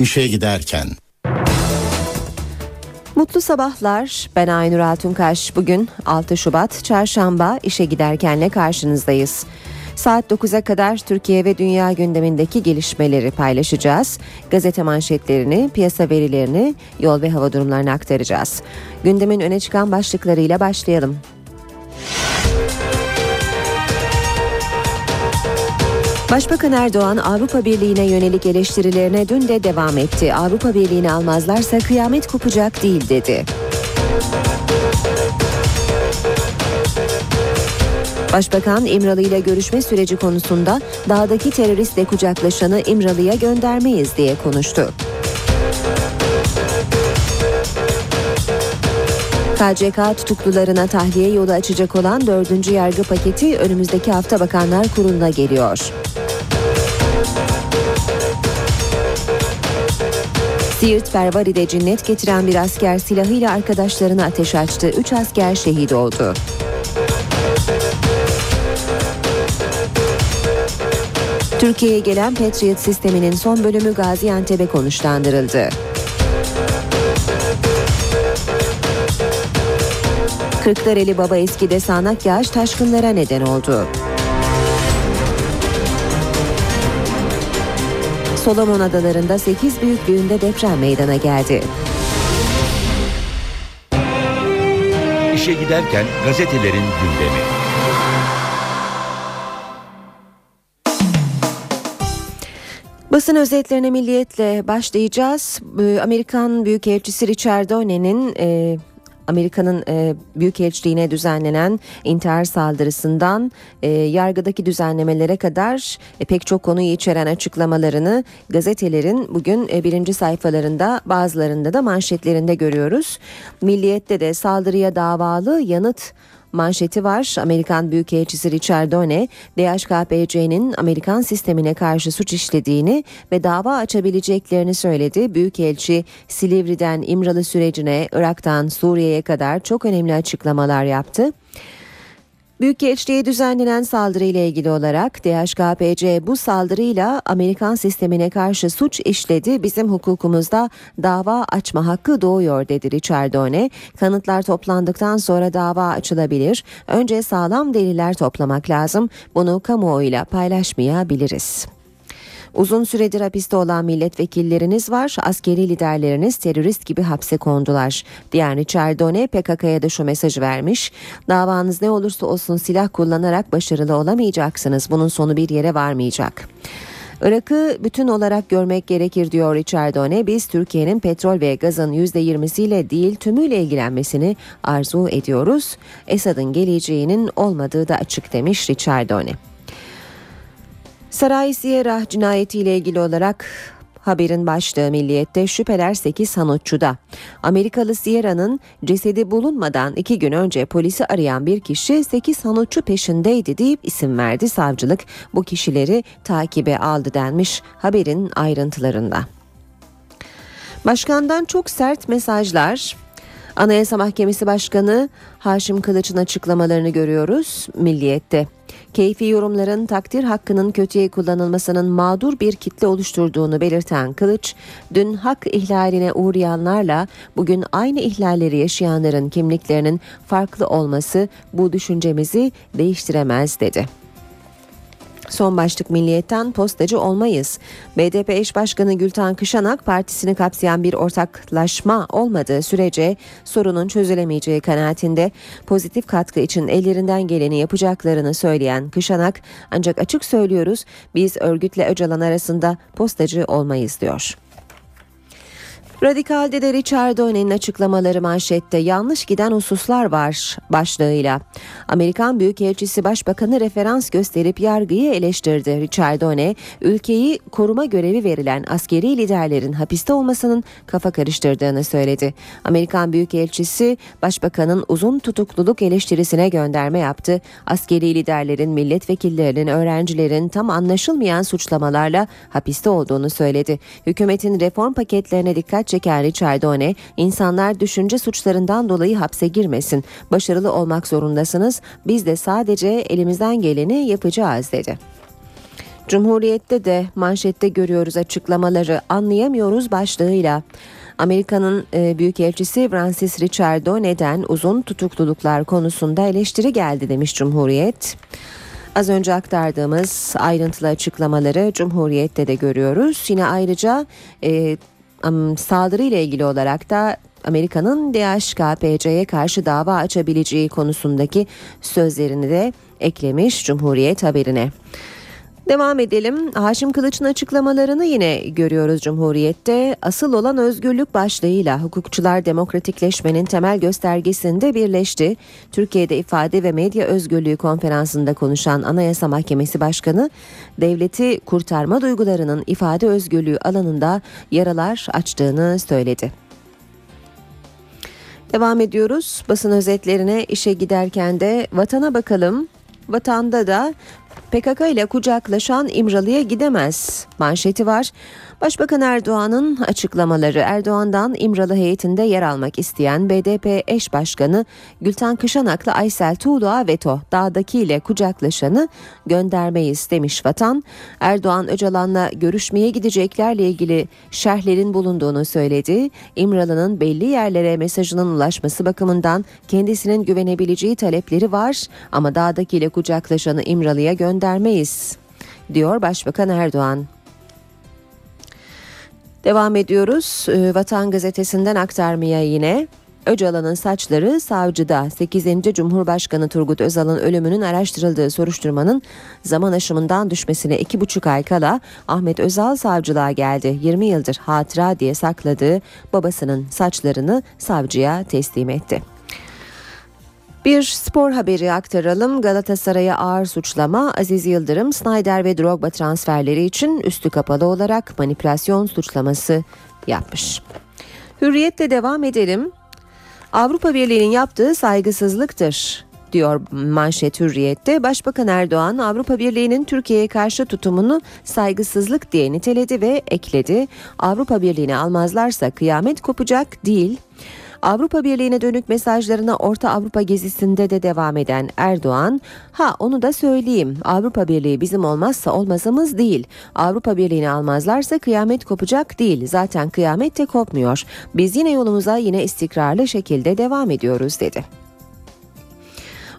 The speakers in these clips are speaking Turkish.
İşe giderken Mutlu sabahlar. Ben Aynur Altunkaş. Bugün 6 Şubat Çarşamba işe giderkenle karşınızdayız. Saat 9'a kadar Türkiye ve dünya gündemindeki gelişmeleri paylaşacağız. Gazete manşetlerini, piyasa verilerini, yol ve hava durumlarını aktaracağız. Gündemin öne çıkan başlıklarıyla başlayalım. Başbakan Erdoğan Avrupa Birliği'ne yönelik eleştirilerine dün de devam etti. Avrupa Birliği'ni almazlarsa kıyamet kopacak değil dedi. Başbakan İmralı ile görüşme süreci konusunda dağdaki teröristle kucaklaşanı İmralı'ya göndermeyiz diye konuştu. KCK tutuklularına tahliye yolu açacak olan dördüncü yargı paketi önümüzdeki hafta Bakanlar Kurulu'na geliyor. Siirt Pervari'de cinnet getiren bir asker silahıyla arkadaşlarına ateş açtı. Üç asker şehit oldu. Türkiye'ye gelen Patriot sisteminin son bölümü Gaziantep'e konuşlandırıldı. Kırklareli Baba Eski'de sağanak yağış taşkınlara neden oldu. Solomon Adaları'nda 8 büyüklüğünde deprem meydana geldi. İşe giderken gazetelerin gündemi. Basın özetlerine milliyetle başlayacağız. Ee, Amerikan Büyükelçisi Richard Donne'nin e, Amerika'nın e, Büyükelçiliğine düzenlenen intihar saldırısından e, yargıdaki düzenlemelere kadar e, pek çok konuyu içeren açıklamalarını gazetelerin bugün e, birinci sayfalarında bazılarında da manşetlerinde görüyoruz. Milliyet'te de saldırıya davalı yanıt manşeti var. Amerikan Büyükelçisi Richard Donne, DHKPC'nin Amerikan sistemine karşı suç işlediğini ve dava açabileceklerini söyledi. Büyükelçi Silivri'den İmralı sürecine, Irak'tan Suriye'ye kadar çok önemli açıklamalar yaptı. Büyükelçiliğe düzenlenen saldırı ile ilgili olarak DHKPC bu saldırıyla Amerikan sistemine karşı suç işledi. Bizim hukukumuzda dava açma hakkı doğuyor dedi Richard Donne. Kanıtlar toplandıktan sonra dava açılabilir. Önce sağlam deliller toplamak lazım. Bunu kamuoyuyla paylaşmayabiliriz. Uzun süredir hapiste olan milletvekilleriniz var. Askeri liderleriniz terörist gibi hapse kondular. Diğer Chardonnay PKK'ya da şu mesajı vermiş. Davanız ne olursa olsun silah kullanarak başarılı olamayacaksınız. Bunun sonu bir yere varmayacak. Irak'ı bütün olarak görmek gerekir diyor Richard Donne. Biz Türkiye'nin petrol ve gazın %20'siyle değil tümüyle ilgilenmesini arzu ediyoruz. Esad'ın geleceğinin olmadığı da açık demiş Richard Donne. Saray Sierra cinayetiyle ilgili olarak Haberin başlığı Milliyet'te şüpheler 8 Hanutçu'da. Amerikalı Sierra'nın cesedi bulunmadan iki gün önce polisi arayan bir kişi 8 Hanutçu peşindeydi deyip isim verdi savcılık. Bu kişileri takibe aldı denmiş haberin ayrıntılarında. Başkandan çok sert mesajlar, Anayasa Mahkemesi Başkanı Haşim Kılıç'ın açıklamalarını görüyoruz Milliyet'te. Keyfi yorumların takdir hakkının kötüye kullanılmasının mağdur bir kitle oluşturduğunu belirten Kılıç, dün hak ihlaline uğrayanlarla bugün aynı ihlalleri yaşayanların kimliklerinin farklı olması bu düşüncemizi değiştiremez dedi. Son başlık milliyetten postacı olmayız. BDP eş başkanı Gülten Kışanak partisini kapsayan bir ortaklaşma olmadığı sürece sorunun çözülemeyeceği kanaatinde pozitif katkı için ellerinden geleni yapacaklarını söyleyen Kışanak ancak açık söylüyoruz biz örgütle Öcalan arasında postacı olmayız diyor. Radikal'de de Richard Donne'nin açıklamaları manşette yanlış giden hususlar var başlığıyla. Amerikan Büyükelçisi Başbakanı referans gösterip yargıyı eleştirdi. Richard Donne, ülkeyi koruma görevi verilen askeri liderlerin hapiste olmasının kafa karıştırdığını söyledi. Amerikan Büyükelçisi Başbakanın uzun tutukluluk eleştirisine gönderme yaptı. Askeri liderlerin, milletvekillerinin, öğrencilerin tam anlaşılmayan suçlamalarla hapiste olduğunu söyledi. Hükümetin reform paketlerine dikkat dikkat çeken Richard Donne, insanlar düşünce suçlarından dolayı hapse girmesin. Başarılı olmak zorundasınız. Biz de sadece elimizden geleni yapacağız dedi. Cumhuriyette de manşette görüyoruz açıklamaları anlayamıyoruz başlığıyla. Amerika'nın e, Büyükelçisi Francis Richardo neden uzun tutukluluklar konusunda eleştiri geldi demiş Cumhuriyet. Az önce aktardığımız ayrıntılı açıklamaları Cumhuriyet'te de görüyoruz. Yine ayrıca e, saldırı ile ilgili olarak da Amerika'nın DHKPC'ye karşı dava açabileceği konusundaki sözlerini de eklemiş Cumhuriyet haberine. Devam edelim. Haşim Kılıç'ın açıklamalarını yine görüyoruz Cumhuriyet'te. Asıl olan özgürlük başlığıyla hukukçular demokratikleşmenin temel göstergesinde birleşti. Türkiye'de ifade ve medya özgürlüğü konferansında konuşan Anayasa Mahkemesi Başkanı, devleti kurtarma duygularının ifade özgürlüğü alanında yaralar açtığını söyledi. Devam ediyoruz. Basın özetlerine işe giderken de vatana bakalım. Vatanda da PKK ile kucaklaşan İmralı'ya gidemez manşeti var. Başbakan Erdoğan'ın açıklamaları Erdoğan'dan İmralı heyetinde yer almak isteyen BDP eş başkanı Gülten Kışanak'la Aysel Tuğlu'a veto dağdakiyle kucaklaşanı göndermeyiz demiş vatan. Erdoğan Öcalan'la görüşmeye gideceklerle ilgili şerhlerin bulunduğunu söyledi. İmralı'nın belli yerlere mesajının ulaşması bakımından kendisinin güvenebileceği talepleri var ama dağdakiyle kucaklaşanı İmralı'ya göndermeyiz diyor Başbakan Erdoğan. Devam ediyoruz. Ee, Vatan Gazetesi'nden aktarmaya yine. Öcalan'ın saçları savcıda 8. Cumhurbaşkanı Turgut Özal'ın ölümünün araştırıldığı soruşturmanın zaman aşımından düşmesine 2,5 ay kala Ahmet Özal savcılığa geldi. 20 yıldır hatıra diye sakladığı babasının saçlarını savcıya teslim etti. Bir spor haberi aktaralım. Galatasaray'a ağır suçlama Aziz Yıldırım, Snyder ve Drogba transferleri için üstü kapalı olarak manipülasyon suçlaması yapmış. Hürriyetle devam edelim. Avrupa Birliği'nin yaptığı saygısızlıktır diyor manşet hürriyette. Başbakan Erdoğan Avrupa Birliği'nin Türkiye'ye karşı tutumunu saygısızlık diye niteledi ve ekledi. Avrupa Birliği'ni almazlarsa kıyamet kopacak değil. Avrupa Birliği'ne dönük mesajlarına Orta Avrupa gezisinde de devam eden Erdoğan, ha onu da söyleyeyim Avrupa Birliği bizim olmazsa olmazımız değil. Avrupa Birliği'ni almazlarsa kıyamet kopacak değil. Zaten kıyamet de kopmuyor. Biz yine yolumuza yine istikrarlı şekilde devam ediyoruz dedi.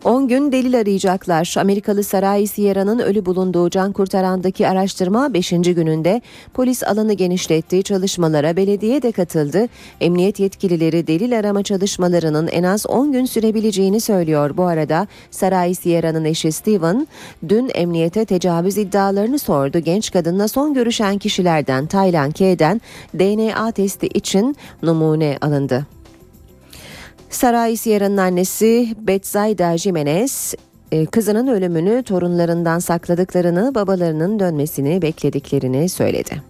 10 gün delil arayacaklar. Amerikalı Saray Sierra'nın ölü bulunduğu can kurtarandaki araştırma 5. gününde polis alanı genişlettiği çalışmalara belediye de katıldı. Emniyet yetkilileri delil arama çalışmalarının en az 10 gün sürebileceğini söylüyor. Bu arada Saray Sierra'nın eşi Steven dün emniyete tecavüz iddialarını sordu. Genç kadınla son görüşen kişilerden Taylan K'den DNA testi için numune alındı. Saray Sierra'nın annesi Betsaida Jimenez e, kızının ölümünü torunlarından sakladıklarını, babalarının dönmesini beklediklerini söyledi.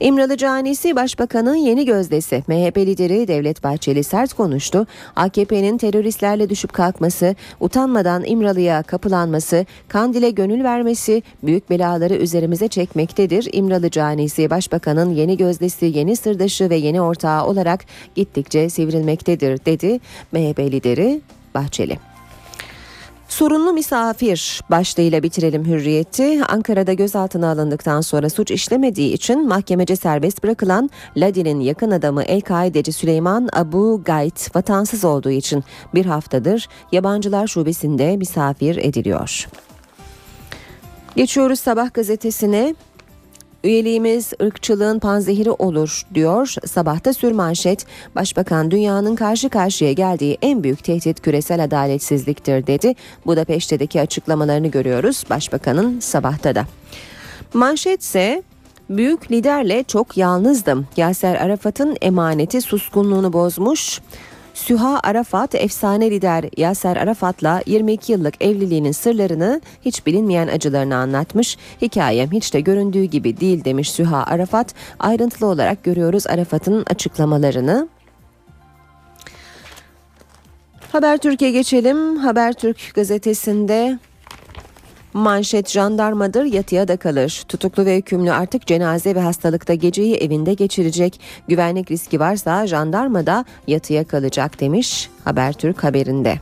İmralı Canisi Başbakan'ın yeni gözdesi. MHP lideri Devlet Bahçeli sert konuştu. AKP'nin teröristlerle düşüp kalkması, utanmadan İmralı'ya kapılanması, Kandil'e gönül vermesi büyük belaları üzerimize çekmektedir. İmralı Canisi Başbakan'ın yeni gözdesi, yeni sırdaşı ve yeni ortağı olarak gittikçe sivrilmektedir dedi MHP lideri Bahçeli. Sorunlu misafir başlığıyla bitirelim hürriyeti. Ankara'da gözaltına alındıktan sonra suç işlemediği için mahkemece serbest bırakılan Ladin'in yakın adamı El-Kaideci Süleyman Abu Gayt vatansız olduğu için bir haftadır yabancılar şubesinde misafir ediliyor. Geçiyoruz sabah gazetesine. Üyeliğimiz ırkçılığın panzehiri olur diyor. Sabahta sürmanşet Başbakan dünyanın karşı karşıya geldiği en büyük tehdit küresel adaletsizliktir dedi. Budapeşte'deki açıklamalarını görüyoruz Başbakanın sabahta da. Manşet ise büyük liderle çok yalnızdım. Yaser Arafat'ın emaneti suskunluğunu bozmuş. Süha Arafat efsane lider Yaser Arafat'la 22 yıllık evliliğinin sırlarını hiç bilinmeyen acılarını anlatmış. Hikayem hiç de göründüğü gibi değil demiş Süha Arafat. Ayrıntılı olarak görüyoruz Arafat'ın açıklamalarını. Habertürk'e geçelim. Habertürk gazetesinde Manşet jandarmadır yatıya da kalır. Tutuklu ve hükümlü artık cenaze ve hastalıkta geceyi evinde geçirecek. Güvenlik riski varsa jandarma da yatıya kalacak demiş Habertürk haberinde.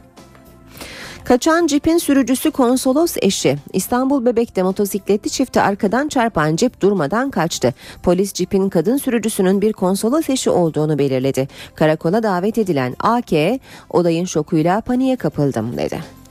Kaçan cipin sürücüsü konsolos eşi. İstanbul Bebek'te motosikletli çifti arkadan çarpan cip durmadan kaçtı. Polis cipin kadın sürücüsünün bir konsolos eşi olduğunu belirledi. Karakola davet edilen AK olayın şokuyla paniğe kapıldım dedi.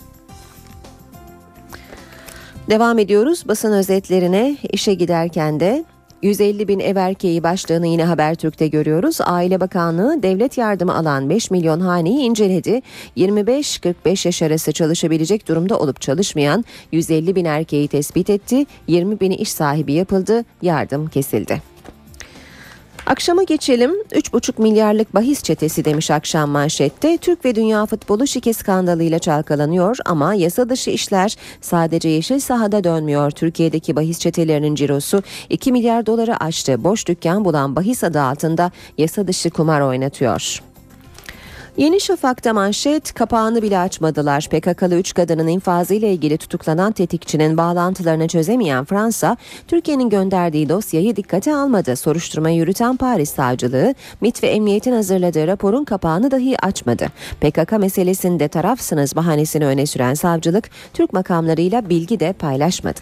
Devam ediyoruz basın özetlerine işe giderken de 150 bin ev erkeği başlığını yine Habertürk'te görüyoruz. Aile Bakanlığı devlet yardımı alan 5 milyon haneyi inceledi. 25-45 yaş arası çalışabilecek durumda olup çalışmayan 150 bin erkeği tespit etti. 20 bini iş sahibi yapıldı. Yardım kesildi. Akşama geçelim. 3,5 milyarlık bahis çetesi demiş akşam manşette. Türk ve dünya futbolu şike skandalıyla çalkalanıyor ama yasa dışı işler sadece yeşil sahada dönmüyor. Türkiye'deki bahis çetelerinin cirosu 2 milyar doları aştı. Boş dükkan bulan bahis adı altında yasa dışı kumar oynatıyor. Yeni Şafak'ta manşet kapağını bile açmadılar. PKK'lı 3 kadının infazıyla ilgili tutuklanan tetikçinin bağlantılarını çözemeyen Fransa, Türkiye'nin gönderdiği dosyayı dikkate almadı. Soruşturma yürüten Paris Savcılığı, MIT ve Emniyet'in hazırladığı raporun kapağını dahi açmadı. PKK meselesinde tarafsınız bahanesini öne süren savcılık, Türk makamlarıyla bilgi de paylaşmadı.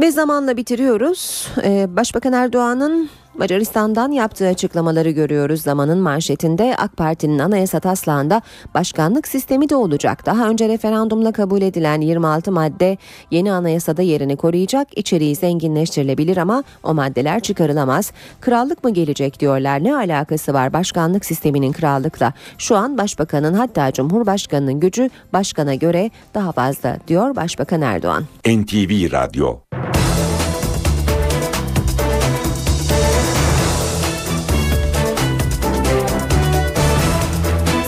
Ve zamanla bitiriyoruz. Ee, Başbakan Erdoğan'ın Macaristan'dan yaptığı açıklamaları görüyoruz. Zamanın manşetinde AK Parti'nin anayasa taslağında başkanlık sistemi de olacak. Daha önce referandumla kabul edilen 26 madde yeni anayasada yerini koruyacak. İçeriği zenginleştirilebilir ama o maddeler çıkarılamaz. Krallık mı gelecek diyorlar. Ne alakası var başkanlık sisteminin krallıkla? Şu an başbakanın hatta cumhurbaşkanının gücü başkana göre daha fazla diyor Başbakan Erdoğan. NTV Radyo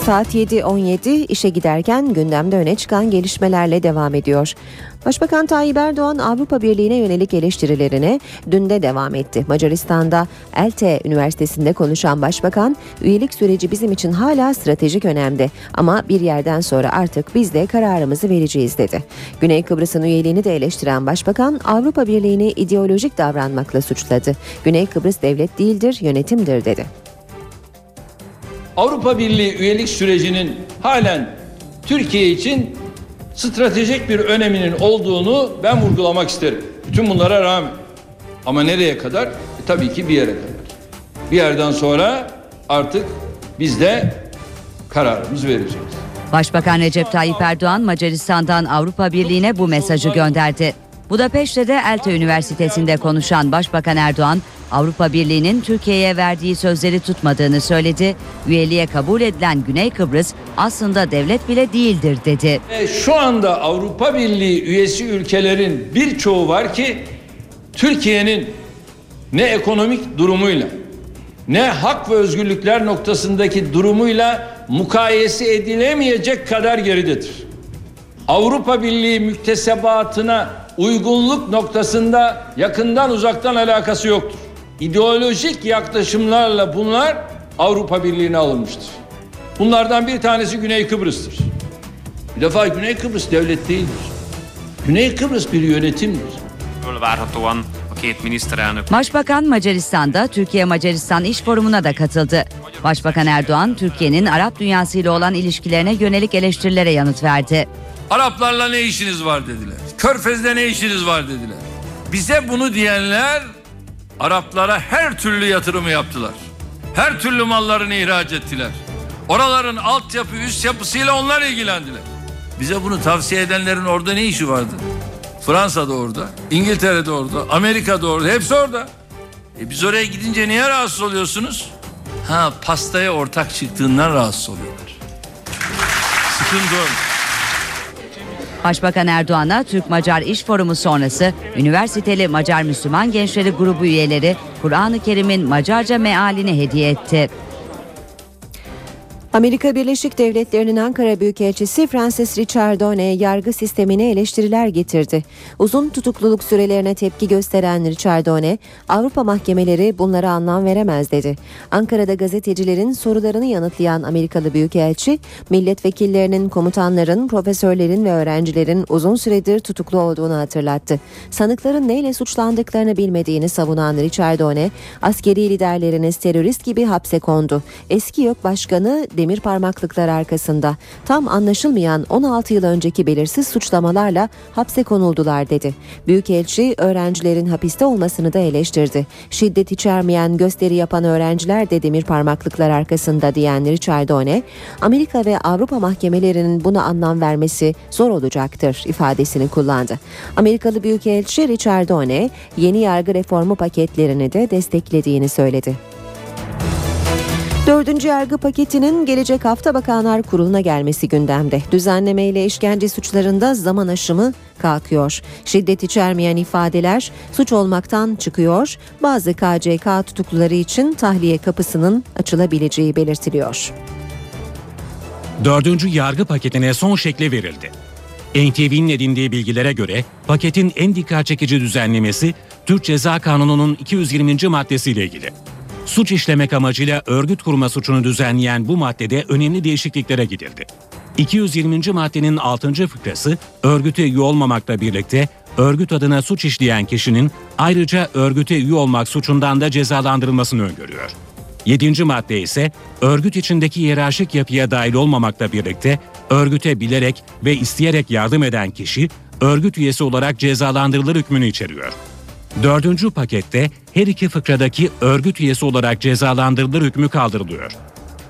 Saat 7.17 işe giderken gündemde öne çıkan gelişmelerle devam ediyor. Başbakan Tayyip Erdoğan Avrupa Birliği'ne yönelik eleştirilerine dün de devam etti. Macaristan'da ELTE Üniversitesi'nde konuşan başbakan, üyelik süreci bizim için hala stratejik önemde ama bir yerden sonra artık biz de kararımızı vereceğiz dedi. Güney Kıbrıs'ın üyeliğini de eleştiren başbakan Avrupa Birliği'ni ideolojik davranmakla suçladı. Güney Kıbrıs devlet değildir, yönetimdir dedi. Avrupa Birliği üyelik sürecinin halen Türkiye için stratejik bir öneminin olduğunu ben vurgulamak isterim. Bütün bunlara rağmen. Ama nereye kadar? E, tabii ki bir yere kadar. Bir yerden sonra artık biz de kararımızı vereceğiz. Başbakan Recep Tayyip Erdoğan Macaristan'dan Avrupa Birliği'ne bu mesajı gönderdi. Budapeşte'de ELTE Üniversitesi'nde konuşan Başbakan Erdoğan, Avrupa Birliği'nin Türkiye'ye verdiği sözleri tutmadığını söyledi. Üyeliğe kabul edilen Güney Kıbrıs aslında devlet bile değildir dedi. Şu anda Avrupa Birliği üyesi ülkelerin birçoğu var ki Türkiye'nin ne ekonomik durumuyla ne hak ve özgürlükler noktasındaki durumuyla mukayese edilemeyecek kadar geridedir. Avrupa Birliği müktesebatına uygunluk noktasında yakından uzaktan alakası yoktur. İdeolojik yaklaşımlarla bunlar Avrupa Birliği'ne alınmıştır. Bunlardan bir tanesi Güney Kıbrıs'tır. Bir defa Güney Kıbrıs devlet değildir. Güney Kıbrıs bir yönetimdir. várhatóan Başbakan Macaristan'da Türkiye Macaristan İş Forumu'na da katıldı. Başbakan Erdoğan, Türkiye'nin Arap dünyasıyla olan ilişkilerine yönelik eleştirilere yanıt verdi. Araplarla ne işiniz var dediler. Körfez'de ne işiniz var dediler. Bize bunu diyenler Araplara her türlü yatırımı yaptılar. Her türlü mallarını ihraç ettiler. Oraların altyapı üst yapısıyla onlar ilgilendiler. Bize bunu tavsiye edenlerin orada ne işi vardı? Fransa'da orada, İngiltere'de orada, Amerika'da orada, hepsi orada. E biz oraya gidince niye rahatsız oluyorsunuz? Ha pastaya ortak çıktığından rahatsız oluyorlar. Sıkıntı o. Başbakan Erdoğan'a Türk-Macar İş Forumu sonrası üniversiteli Macar Müslüman Gençleri grubu üyeleri Kur'an-ı Kerim'in Macarca mealini hediye etti. Amerika Birleşik Devletleri'nin Ankara Büyükelçisi Francis Richard Done yargı sistemine eleştiriler getirdi. Uzun tutukluluk sürelerine tepki gösteren Richard Done, Avrupa mahkemeleri bunlara anlam veremez dedi. Ankara'da gazetecilerin sorularını yanıtlayan Amerikalı Büyükelçi, milletvekillerinin, komutanların, profesörlerin ve öğrencilerin uzun süredir tutuklu olduğunu hatırlattı. Sanıkların neyle suçlandıklarını bilmediğini savunan Richard Done, askeri liderleriniz terörist gibi hapse kondu. Eski yok başkanı demir parmaklıklar arkasında. Tam anlaşılmayan 16 yıl önceki belirsiz suçlamalarla hapse konuldular dedi. Büyükelçi öğrencilerin hapiste olmasını da eleştirdi. Şiddet içermeyen gösteri yapan öğrenciler de demir parmaklıklar arkasında diyen Richard One, Amerika ve Avrupa mahkemelerinin buna anlam vermesi zor olacaktır ifadesini kullandı. Amerikalı Büyükelçi Richard One, yeni yargı reformu paketlerini de desteklediğini söyledi. Dördüncü yargı paketinin gelecek hafta Bakanlar Kurulu'na gelmesi gündemde. Düzenleme ile işkence suçlarında zaman aşımı kalkıyor. Şiddet içermeyen ifadeler suç olmaktan çıkıyor. Bazı KCK tutukluları için tahliye kapısının açılabileceği belirtiliyor. Dördüncü yargı paketine son şekli verildi. NTV'nin edindiği bilgilere göre paketin en dikkat çekici düzenlemesi Türk Ceza Kanunu'nun 220. maddesiyle ilgili. Suç işlemek amacıyla örgüt kurma suçunu düzenleyen bu maddede önemli değişikliklere gidildi. 220. maddenin 6. fıkrası örgüte üye olmamakla birlikte örgüt adına suç işleyen kişinin ayrıca örgüte üye olmak suçundan da cezalandırılmasını öngörüyor. 7. madde ise örgüt içindeki hiyerarşik yapıya dahil olmamakla birlikte örgüte bilerek ve isteyerek yardım eden kişi örgüt üyesi olarak cezalandırılır hükmünü içeriyor. Dördüncü pakette her iki fıkradaki örgüt üyesi olarak cezalandırılır hükmü kaldırılıyor.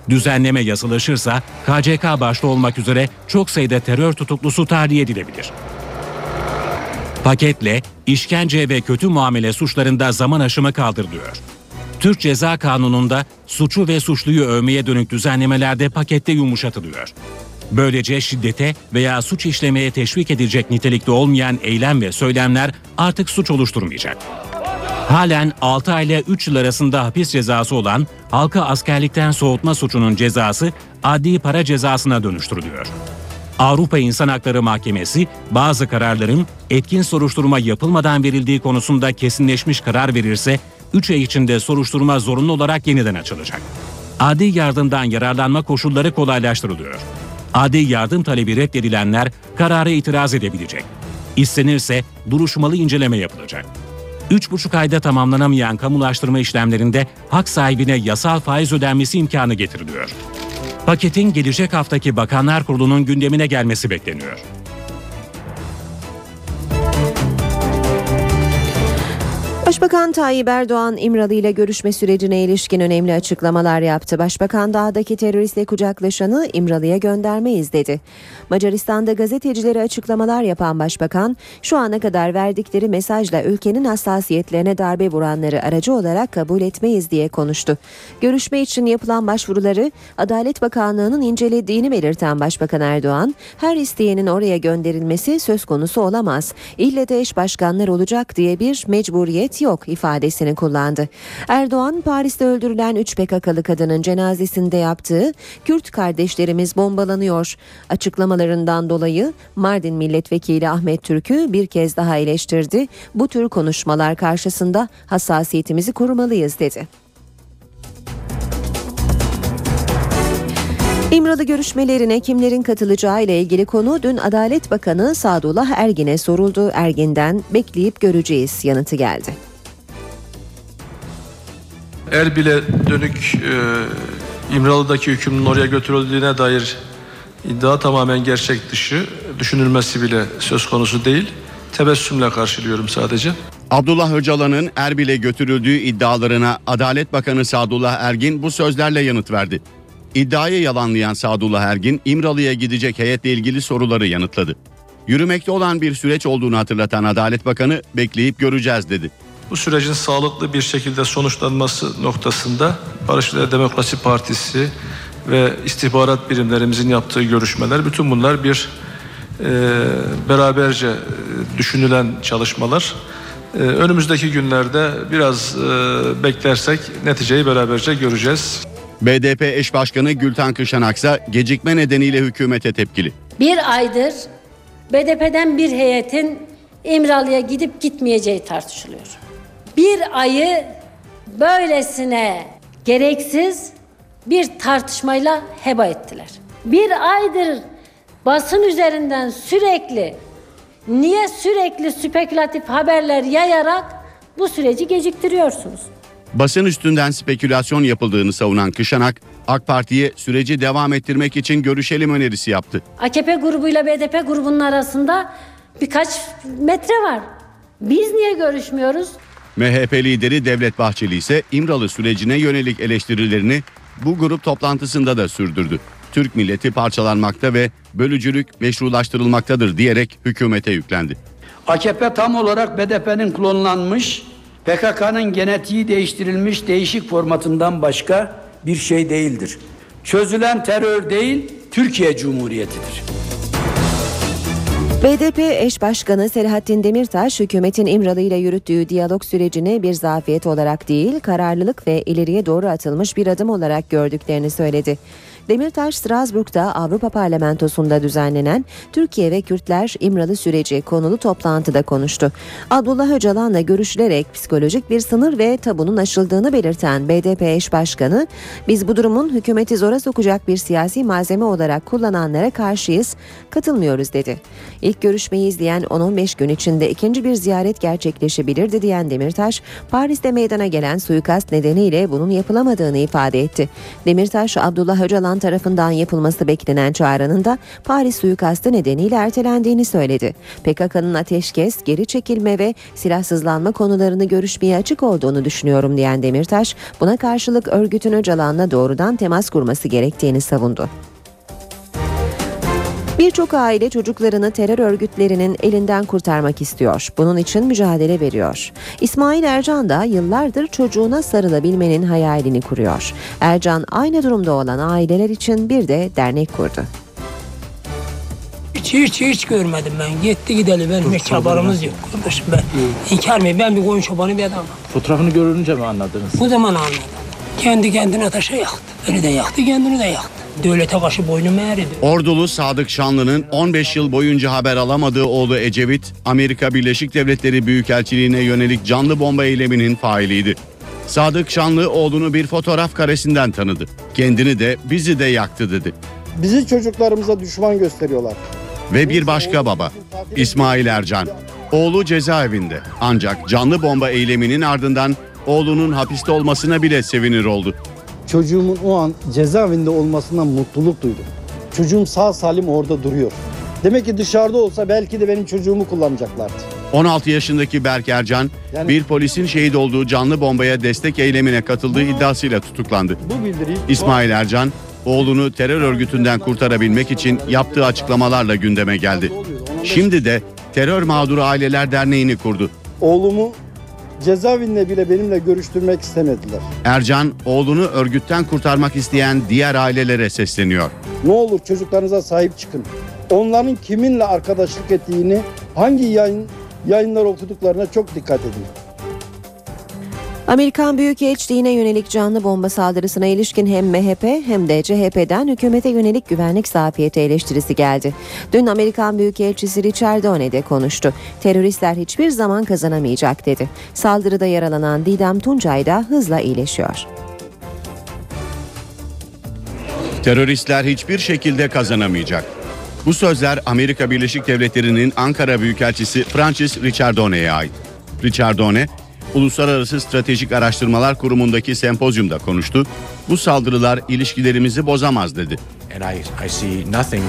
Düzenleme yazılaşırsa KCK başta olmak üzere çok sayıda terör tutuklusu tahliye edilebilir. Paketle işkence ve kötü muamele suçlarında zaman aşımı kaldırılıyor. Türk Ceza Kanunu'nda suçu ve suçluyu övmeye dönük düzenlemelerde pakette yumuşatılıyor. Böylece şiddete veya suç işlemeye teşvik edecek nitelikte olmayan eylem ve söylemler artık suç oluşturmayacak. Halen 6 ay ile 3 yıl arasında hapis cezası olan halka askerlikten soğutma suçunun cezası adli para cezasına dönüştürülüyor. Avrupa İnsan Hakları Mahkemesi bazı kararların etkin soruşturma yapılmadan verildiği konusunda kesinleşmiş karar verirse 3 ay içinde soruşturma zorunlu olarak yeniden açılacak. Adi yardımdan yararlanma koşulları kolaylaştırılıyor. Adi yardım talebi reddedilenler karara itiraz edebilecek. İstenirse duruşmalı inceleme yapılacak. 3,5 ayda tamamlanamayan kamulaştırma işlemlerinde hak sahibine yasal faiz ödenmesi imkanı getiriliyor. Paketin gelecek haftaki Bakanlar Kurulu'nun gündemine gelmesi bekleniyor. Başbakan Tayyip Erdoğan İmralı ile görüşme sürecine ilişkin önemli açıklamalar yaptı. Başbakan dağdaki teröristle kucaklaşanı İmralı'ya göndermeyiz dedi. Macaristan'da gazetecilere açıklamalar yapan başbakan şu ana kadar verdikleri mesajla ülkenin hassasiyetlerine darbe vuranları aracı olarak kabul etmeyiz diye konuştu. Görüşme için yapılan başvuruları Adalet Bakanlığı'nın incelediğini belirten Başbakan Erdoğan, her isteyenin oraya gönderilmesi söz konusu olamaz. İlle de eş başkanlar olacak diye bir mecburiyet yok ifadesini kullandı. Erdoğan Paris'te öldürülen 3 PKK'lı kadının cenazesinde yaptığı Kürt kardeşlerimiz bombalanıyor açıklamalarından dolayı Mardin Milletvekili Ahmet Türk'ü bir kez daha eleştirdi. Bu tür konuşmalar karşısında hassasiyetimizi korumalıyız dedi. İmralı görüşmelerine kimlerin katılacağı ile ilgili konu dün Adalet Bakanı Sadullah Ergin'e soruldu. Ergin'den bekleyip göreceğiz yanıtı geldi. Erbil'e dönük e, İmralı'daki hükümün oraya götürüldüğüne dair iddia tamamen gerçek dışı düşünülmesi bile söz konusu değil. Tebessümle karşılıyorum sadece. Abdullah Öcalan'ın Erbil'e götürüldüğü iddialarına Adalet Bakanı Sadullah Ergin bu sözlerle yanıt verdi. İddiayı yalanlayan Sadullah Ergin, İmralı'ya gidecek heyetle ilgili soruları yanıtladı. Yürümekte olan bir süreç olduğunu hatırlatan Adalet Bakanı bekleyip göreceğiz dedi. Bu sürecin sağlıklı bir şekilde sonuçlanması noktasında Barış ve Demokrasi Partisi ve istihbarat birimlerimizin yaptığı görüşmeler bütün bunlar bir e, beraberce e, düşünülen çalışmalar. E, önümüzdeki günlerde biraz e, beklersek neticeyi beraberce göreceğiz. BDP eş başkanı Gülten Kışanaksa gecikme nedeniyle hükümete tepkili. Bir aydır BDP'den bir heyetin İmralı'ya gidip gitmeyeceği tartışılıyor. Bir ayı böylesine gereksiz bir tartışmayla heba ettiler. Bir aydır basın üzerinden sürekli niye sürekli spekülatif haberler yayarak bu süreci geciktiriyorsunuz? Basın üstünden spekülasyon yapıldığını savunan Kışanak, AK Parti'ye süreci devam ettirmek için görüşelim önerisi yaptı. AKP grubuyla BDP grubunun arasında birkaç metre var. Biz niye görüşmüyoruz? MHP lideri Devlet Bahçeli ise İmralı sürecine yönelik eleştirilerini bu grup toplantısında da sürdürdü. Türk milleti parçalanmakta ve bölücülük meşrulaştırılmaktadır diyerek hükümete yüklendi. AKP tam olarak BDP'nin klonlanmış, PKK'nın genetiği değiştirilmiş değişik formatından başka bir şey değildir. Çözülen terör değil, Türkiye Cumhuriyeti'dir. BDP eş başkanı Selahattin Demirtaş hükümetin İmralı ile yürüttüğü diyalog sürecini bir zafiyet olarak değil kararlılık ve ileriye doğru atılmış bir adım olarak gördüklerini söyledi. Demirtaş Strasbourg'da Avrupa Parlamentosu'nda düzenlenen Türkiye ve Kürtler İmralı süreci konulu toplantıda konuştu. Abdullah Öcalan'la görüşülerek psikolojik bir sınır ve tabunun aşıldığını belirten BDP eş başkanı biz bu durumun hükümeti zora sokacak bir siyasi malzeme olarak kullananlara karşıyız, katılmıyoruz dedi. İlk görüşmeyi izleyen 10-15 gün içinde ikinci bir ziyaret gerçekleşebilirdi diyen Demirtaş, Paris'te meydana gelen suikast nedeniyle bunun yapılamadığını ifade etti. Demirtaş, Abdullah Öcalan tarafından yapılması beklenen çağrının da Paris suikastı nedeniyle ertelendiğini söyledi. PKK'nın ateşkes, geri çekilme ve silahsızlanma konularını görüşmeye açık olduğunu düşünüyorum diyen Demirtaş, buna karşılık örgütün Öcalan'la doğrudan temas kurması gerektiğini savundu. Birçok aile çocuklarını terör örgütlerinin elinden kurtarmak istiyor. Bunun için mücadele veriyor. İsmail Ercan da yıllardır çocuğuna sarılabilmenin hayalini kuruyor. Ercan aynı durumda olan aileler için bir de dernek kurdu. Hiç hiç hiç görmedim ben. Gitti gideli benim hiç haberimiz yok kardeşim ben. İnkar mıyım? Ben bir koyun çobanı bir adamım. Fotoğrafını görünce mi anladınız? Bu zaman anladım. Kendi kendine taşa yaktı. Beni de yaktı, kendini de yaktı. Devlete karşı boynumu eğridi. Ordulu Sadık Şanlı'nın 15 yıl boyunca haber alamadığı oğlu Ecevit, Amerika Birleşik Devletleri Büyükelçiliğine yönelik canlı bomba eyleminin failiydi. Sadık Şanlı oğlunu bir fotoğraf karesinden tanıdı. Kendini de bizi de yaktı dedi. Bizi çocuklarımıza düşman gösteriyorlar. Ve bir başka baba, İsmail Ercan. Oğlu cezaevinde ancak canlı bomba eyleminin ardından oğlunun hapiste olmasına bile sevinir oldu. Çocuğumun o an cezaevinde olmasından mutluluk duydum. Çocuğum sağ salim orada duruyor. Demek ki dışarıda olsa belki de benim çocuğumu kullanacaklardı. 16 yaşındaki Berk Ercan, Yani- bir polisin şehit olduğu canlı bombaya destek eylemine katıldığı iddiasıyla tutuklandı. Bu bildiri İsmail Ercan, oğlunu terör örgütünden kurtarabilmek için yaptığı açıklamalarla gündeme geldi. Şimdi de Terör Mağduru Aileler Derneği'ni kurdu. oğlumu cezaevinde bile benimle görüştürmek istemediler. Ercan, oğlunu örgütten kurtarmak isteyen diğer ailelere sesleniyor. Ne olur çocuklarınıza sahip çıkın. Onların kiminle arkadaşlık ettiğini, hangi yayın yayınlar okuduklarına çok dikkat edin. Amerikan Büyükelçiliğine yönelik canlı bomba saldırısına ilişkin hem MHP hem de CHP'den hükümete yönelik güvenlik zafiyeti eleştirisi geldi. Dün Amerikan Büyükelçisi Richard Done de konuştu. Teröristler hiçbir zaman kazanamayacak dedi. Saldırıda yaralanan Didem Tuncay da hızla iyileşiyor. Teröristler hiçbir şekilde kazanamayacak. Bu sözler Amerika Birleşik Devletleri'nin Ankara Büyükelçisi Francis Richardone'ye ait. Richardone, Uluslararası Stratejik Araştırmalar Kurumu'ndaki sempozyumda konuştu. Bu saldırılar ilişkilerimizi bozamaz dedi.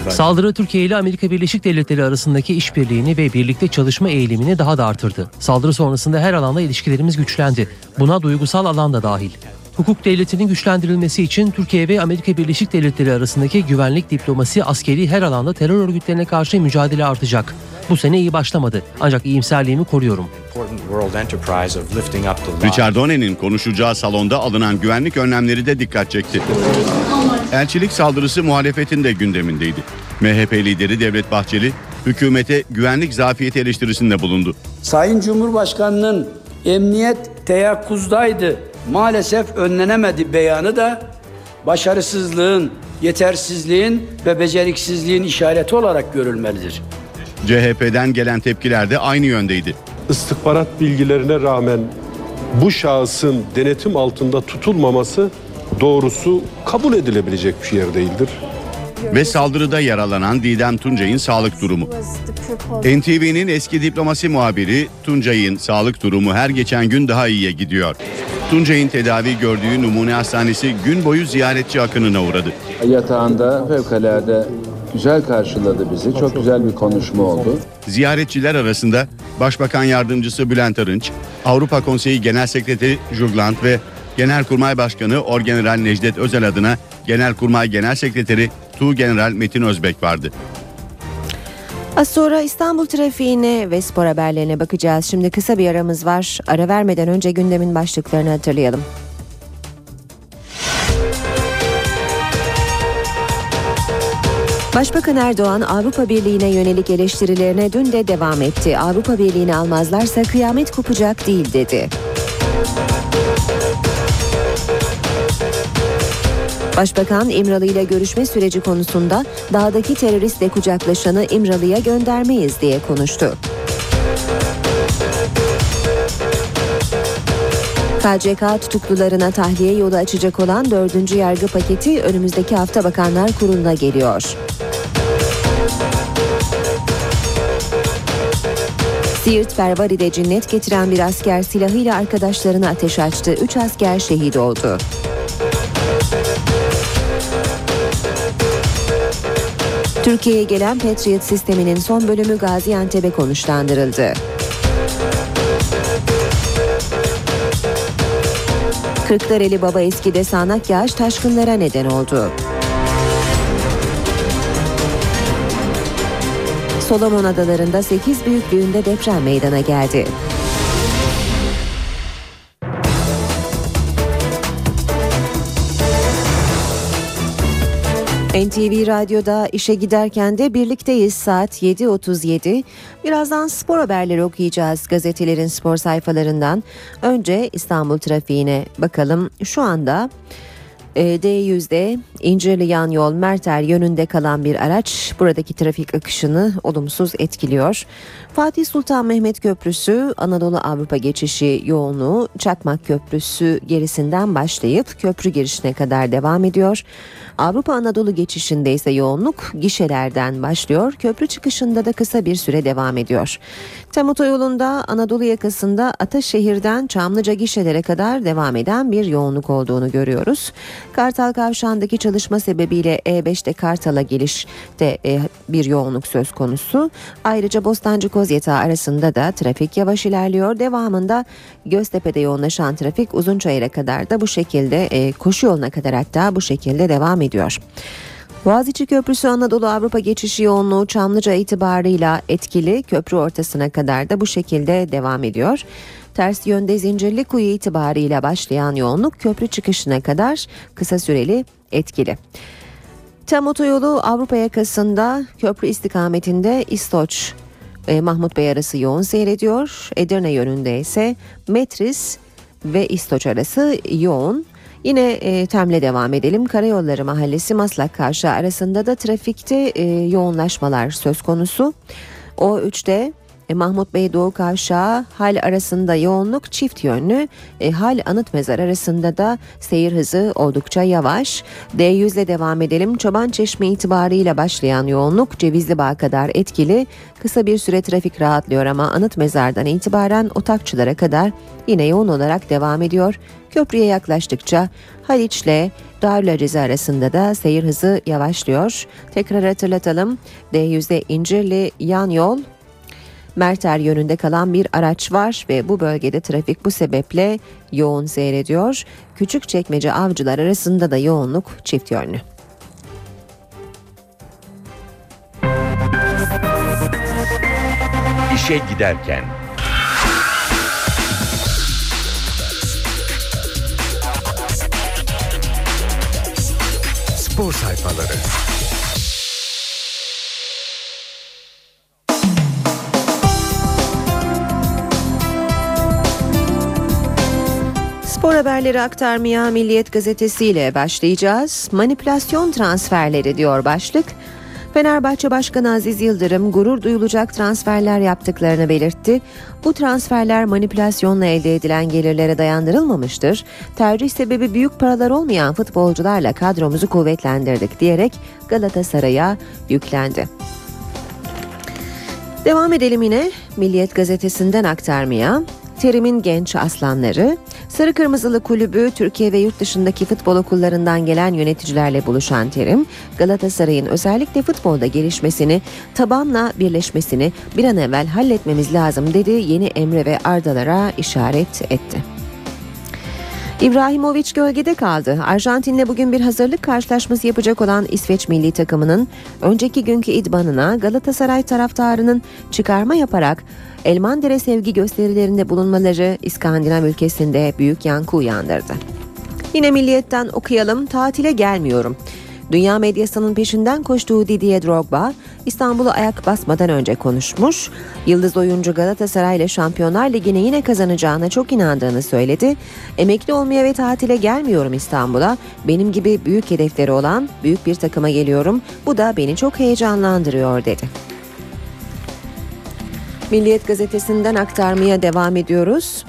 Saldırı Türkiye ile Amerika Birleşik Devletleri arasındaki işbirliğini ve birlikte çalışma eğilimini daha da artırdı. Saldırı sonrasında her alanda ilişkilerimiz güçlendi. Buna duygusal alan da dahil. Hukuk devletinin güçlendirilmesi için Türkiye ve Amerika Birleşik Devletleri arasındaki güvenlik, diplomasi, askeri her alanda terör örgütlerine karşı mücadele artacak. Bu sene iyi başlamadı ancak iyimserliğimi koruyorum. Richardone'nin konuşacağı salonda alınan güvenlik önlemleri de dikkat çekti. Elçilik saldırısı muhalefetin de gündemindeydi. MHP lideri Devlet Bahçeli hükümete güvenlik zafiyeti eleştirisinde bulundu. Sayın Cumhurbaşkanı'nın emniyet teyakkuzdaydı, maalesef önlenemedi beyanı da başarısızlığın, yetersizliğin ve beceriksizliğin işareti olarak görülmelidir. CHP'den gelen tepkiler de aynı yöndeydi. istihbarat bilgilerine rağmen bu şahısın denetim altında tutulmaması doğrusu kabul edilebilecek bir yer değildir. ve saldırıda yaralanan Didem Tuncay'ın sağlık durumu. NTV'nin eski diplomasi muhabiri Tuncay'ın sağlık durumu her geçen gün daha iyiye gidiyor. Tuncay'ın tedavi gördüğü numune hastanesi gün boyu ziyaretçi akınına uğradı. Yatağında fevkalade güzel karşıladı bizi. Çok güzel bir konuşma oldu. Ziyaretçiler arasında Başbakan Yardımcısı Bülent Arınç, Avrupa Konseyi Genel Sekreteri Jurgland ve Genelkurmay Başkanı Orgeneral Necdet Özel adına Genelkurmay Genel Sekreteri Tuğgeneral Metin Özbek vardı. Az sonra İstanbul trafiğine ve spor haberlerine bakacağız. Şimdi kısa bir aramız var. Ara vermeden önce gündemin başlıklarını hatırlayalım. Başbakan Erdoğan Avrupa Birliği'ne yönelik eleştirilerine dün de devam etti. Avrupa Birliği'ni almazlarsa kıyamet kopacak değil dedi. Başbakan İmralı ile görüşme süreci konusunda dağdaki teröristle kucaklaşanı İmralı'ya göndermeyiz diye konuştu. KCK tutuklularına tahliye yolu açacak olan dördüncü yargı paketi önümüzdeki hafta Bakanlar Kurulu'na geliyor. Siirt Pervari'de cinnet getiren bir asker silahıyla arkadaşlarına ateş açtı. Üç asker şehit oldu. Türkiye'ye gelen Patriot sisteminin son bölümü Gaziantep'e konuşlandırıldı. Kırklareli Baba Eski'de sağanak yağış taşkınlara neden oldu. Solomon Adaları'nda 8 büyüklüğünde deprem meydana geldi. NTV Radyo'da işe giderken de birlikteyiz saat 7.37. Birazdan spor haberleri okuyacağız gazetelerin spor sayfalarından. Önce İstanbul trafiğine bakalım. Şu anda D100'de İncirli yan yol Merter yönünde kalan bir araç buradaki trafik akışını olumsuz etkiliyor. Fatih Sultan Mehmet Köprüsü Anadolu Avrupa geçişi yoğunluğu Çakmak Köprüsü gerisinden başlayıp köprü girişine kadar devam ediyor. Avrupa Anadolu geçişinde ise yoğunluk gişelerden başlıyor. Köprü çıkışında da kısa bir süre devam ediyor. Tem otoyolunda Anadolu yakasında Ataşehir'den Çamlıca gişelere kadar devam eden bir yoğunluk olduğunu görüyoruz. Kartal Kavşağı'ndaki çalışma sebebiyle E5'te Kartal'a gelişte e, bir yoğunluk söz konusu. Ayrıca Bostancı Kozyatağı arasında da trafik yavaş ilerliyor. Devamında Göztepe'de yoğunlaşan trafik Uzunçayır'a kadar da bu şekilde e, koşu yoluna kadar hatta bu şekilde devam ediyor. Boğaziçi Köprüsü Anadolu Avrupa geçişi yoğunluğu Çamlıca itibarıyla etkili köprü ortasına kadar da bu şekilde devam ediyor. Ters yönde Zincirli Kuyu itibarıyla başlayan yoğunluk köprü çıkışına kadar kısa süreli etkili. Tem otoyolu Avrupa yakasında köprü istikametinde İstoç e, Mahmut Bey arası yoğun seyrediyor. Edirne yönünde ise Metris ve İstoç arası yoğun. Yine e, Tem'le devam edelim. Karayolları Mahallesi Maslak Karşı arasında da trafikte e, yoğunlaşmalar söz konusu. O 3'te e, Mahmut Bey Doğu Kavşağı hal arasında yoğunluk çift yönlü. E, hal Anıt Mezar arasında da seyir hızı oldukça yavaş. D100 ile devam edelim. Çoban Çeşme itibarıyla başlayan yoğunluk Cevizli Bağ kadar etkili. Kısa bir süre trafik rahatlıyor ama Anıt Mezar'dan itibaren Otakçılara kadar yine yoğun olarak devam ediyor. Köprüye yaklaştıkça Haliç'le Darülacezi arasında da seyir hızı yavaşlıyor. Tekrar hatırlatalım. D100'de İncirli yan yol Merter yönünde kalan bir araç var ve bu bölgede trafik bu sebeple yoğun seyrediyor. Küçükçekmece avcılar arasında da yoğunluk çift yönlü. İşe giderken Spor sayfaları. Spor haberleri aktarmaya Milliyet Gazetesi ile başlayacağız. Manipülasyon transferleri diyor başlık. Fenerbahçe Başkanı Aziz Yıldırım gurur duyulacak transferler yaptıklarını belirtti. Bu transferler manipülasyonla elde edilen gelirlere dayandırılmamıştır. Tercih sebebi büyük paralar olmayan futbolcularla kadromuzu kuvvetlendirdik diyerek Galatasaray'a yüklendi. Devam edelim yine Milliyet gazetesinden aktarmaya. Terim'in genç aslanları, Sarı Kırmızılı Kulübü Türkiye ve yurt dışındaki futbol okullarından gelen yöneticilerle buluşan Terim, Galatasaray'ın özellikle futbolda gelişmesini, tabanla birleşmesini bir an evvel halletmemiz lazım dedi yeni Emre ve Ardalara işaret etti. İbrahimovic gölgede kaldı. Arjantin'le bugün bir hazırlık karşılaşması yapacak olan İsveç milli takımının önceki günkü idmanına Galatasaray taraftarının çıkarma yaparak Elmandere sevgi gösterilerinde bulunmaları İskandinav ülkesinde büyük yankı uyandırdı. Yine milliyetten okuyalım. Tatile gelmiyorum. Dünya medyasının peşinden koştuğu Didier Drogba, İstanbul'a ayak basmadan önce konuşmuş. Yıldız oyuncu Galatasaray ile Şampiyonlar Ligi'ni yine kazanacağına çok inandığını söyledi. Emekli olmaya ve tatile gelmiyorum İstanbul'a. Benim gibi büyük hedefleri olan büyük bir takıma geliyorum. Bu da beni çok heyecanlandırıyor dedi. Milliyet gazetesinden aktarmaya devam ediyoruz.